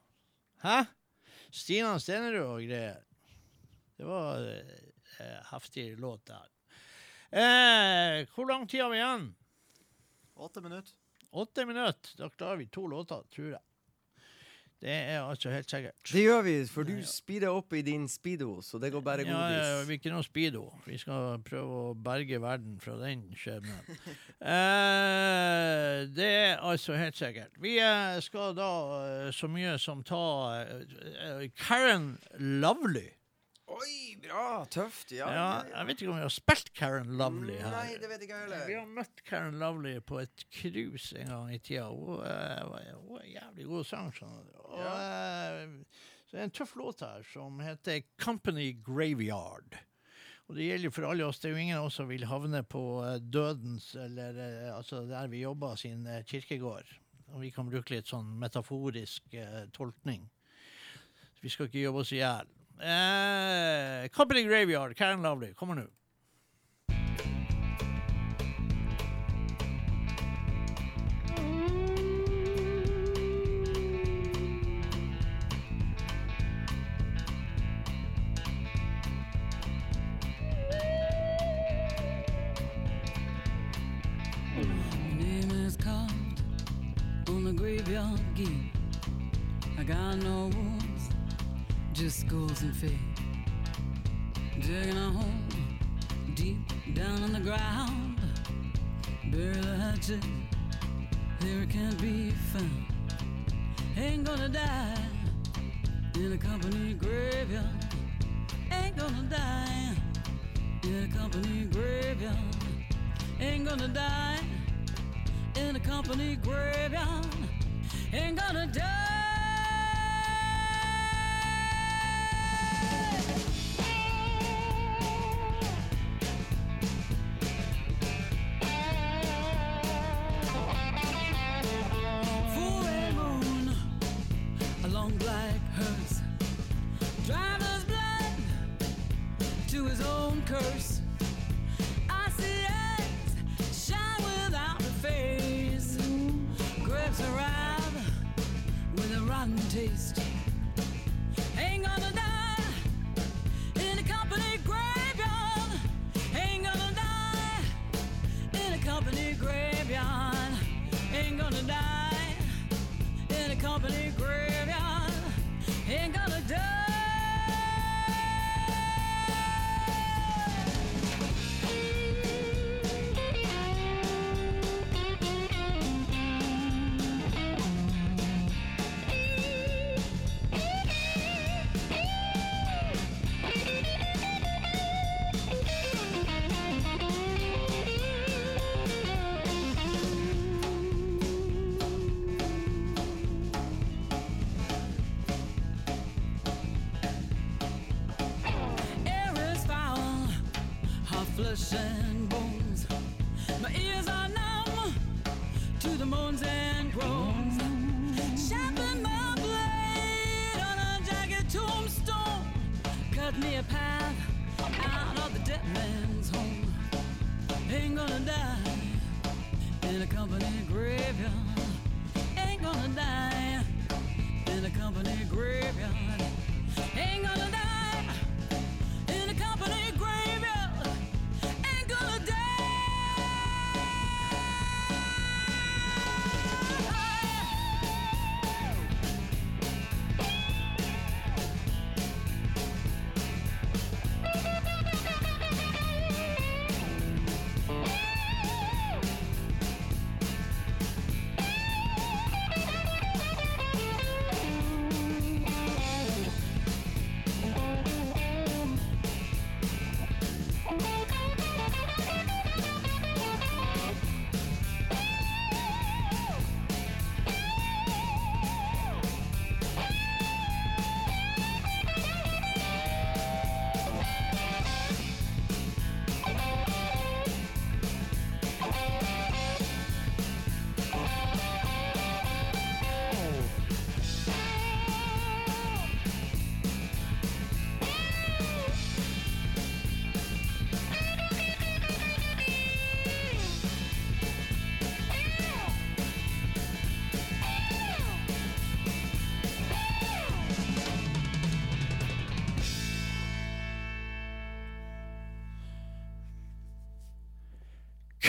Hæ? Stina Stenerud og greier. Det var eh, heftig låt der. Eh, hvor lang tid har vi igjen? Åtte minutter. Åtte minutter. Da klarer vi to låter, tror jeg. Det er altså helt sikkert. Det gjør vi, for du speeder opp i din speedo, så det går bare Ja, ja, godis. vi er ikke noe speedo. Vi skal prøve å berge verden fra den skjebnen. eh, det er altså helt sikkert. Vi eh, skal da eh, så mye som ta eh, Karen Lovely. Oi, bra! Tøft. Ja. Ja, jeg vet ikke om vi har spilt Karen Lovely her. Nei, det vet ikke jeg Vi har møtt Karen Lovely på et cruise en gang i tida. Hun, uh, hun er jævlig god sang. Sånn. Og, uh, så det er en tøff låt her som heter Company Graveyard. Og det gjelder for alle oss. Det er jo ingen av oss som vil havne på eh, dødens, eller altså der vi jobber, sin kirkegård. Og vi kan bruke litt sånn metaforisk uh, tolkning. Vi skal ikke jobbe oss i hjel. Eh, Company Graveyard, Karen Lovely, kommer nå. And fate. Digging a hole deep down in the ground. Bury the hatchet, here it can't be found. Ain't gonna die in a company graveyard. Ain't gonna die in a company graveyard. Ain't gonna die in a company graveyard. Ain't gonna die.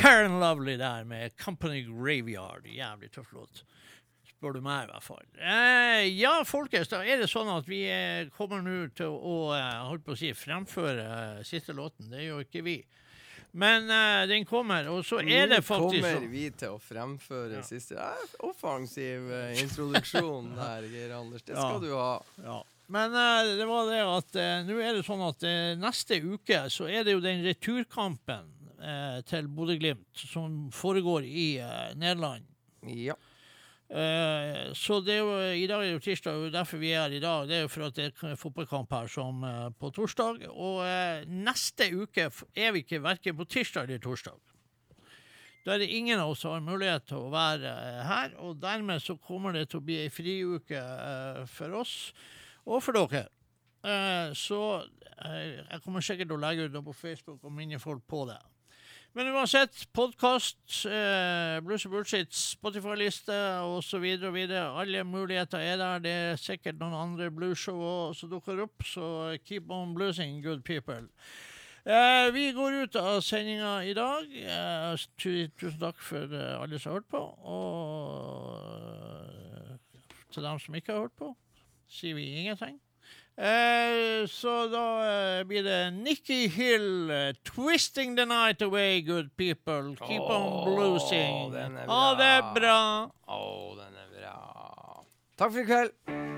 Karen Lovely der med Company Graveyard. Jævlig tøff låt. Spør du meg, i hvert fall. Eh, ja, folkens, da er det sånn at vi eh, kommer nå til å eh, holdt på å si, fremføre eh, siste låten. Det gjør ikke vi. Men uh, den kommer, og så er det faktisk Nå kommer sånn vi til å fremføre siste eh, Offensiv uh, introduksjon der, Geir Anders. Det skal Ja. du ha. Ja. Men uh, det var det at nå er det sånn at neste uke så er det jo den returkampen eh, til Bodø-Glimt som foregår i eh, Nederland. Ja. Eh, så det er jo, i dag er det jo tirsdag, og derfor vi er her i dag. Det er jo for at det er fotballkamp her som eh, på torsdag. Og eh, neste uke er vi ikke verken på tirsdag eller torsdag. Da er det ingen av oss som har mulighet til å være eh, her, og dermed så kommer det til å bli ei friuke for oss og for dere. Eh, så jeg kommer sikkert til å legge ut det på Facebook og minne folk på det. Men uansett, podkast, eh, Blues and Bullshit, Spotify-liste osv. Alle muligheter er der. Det er sikkert noen andre bluesshow som dukker opp, så keep on bluesing, good people. Eh, vi går ut av sendinga i dag. Eh, tusen takk for eh, alle som har hørt på. Og eh, til dem som ikke har hørt på, sier vi ingenting. Eh, så da eh, blir det Nikki Hill, eh, 'Twisting the Night Away', good people. Keep on bluesing. Ha det bra. Å, oh, den er bra. Takk for i kveld.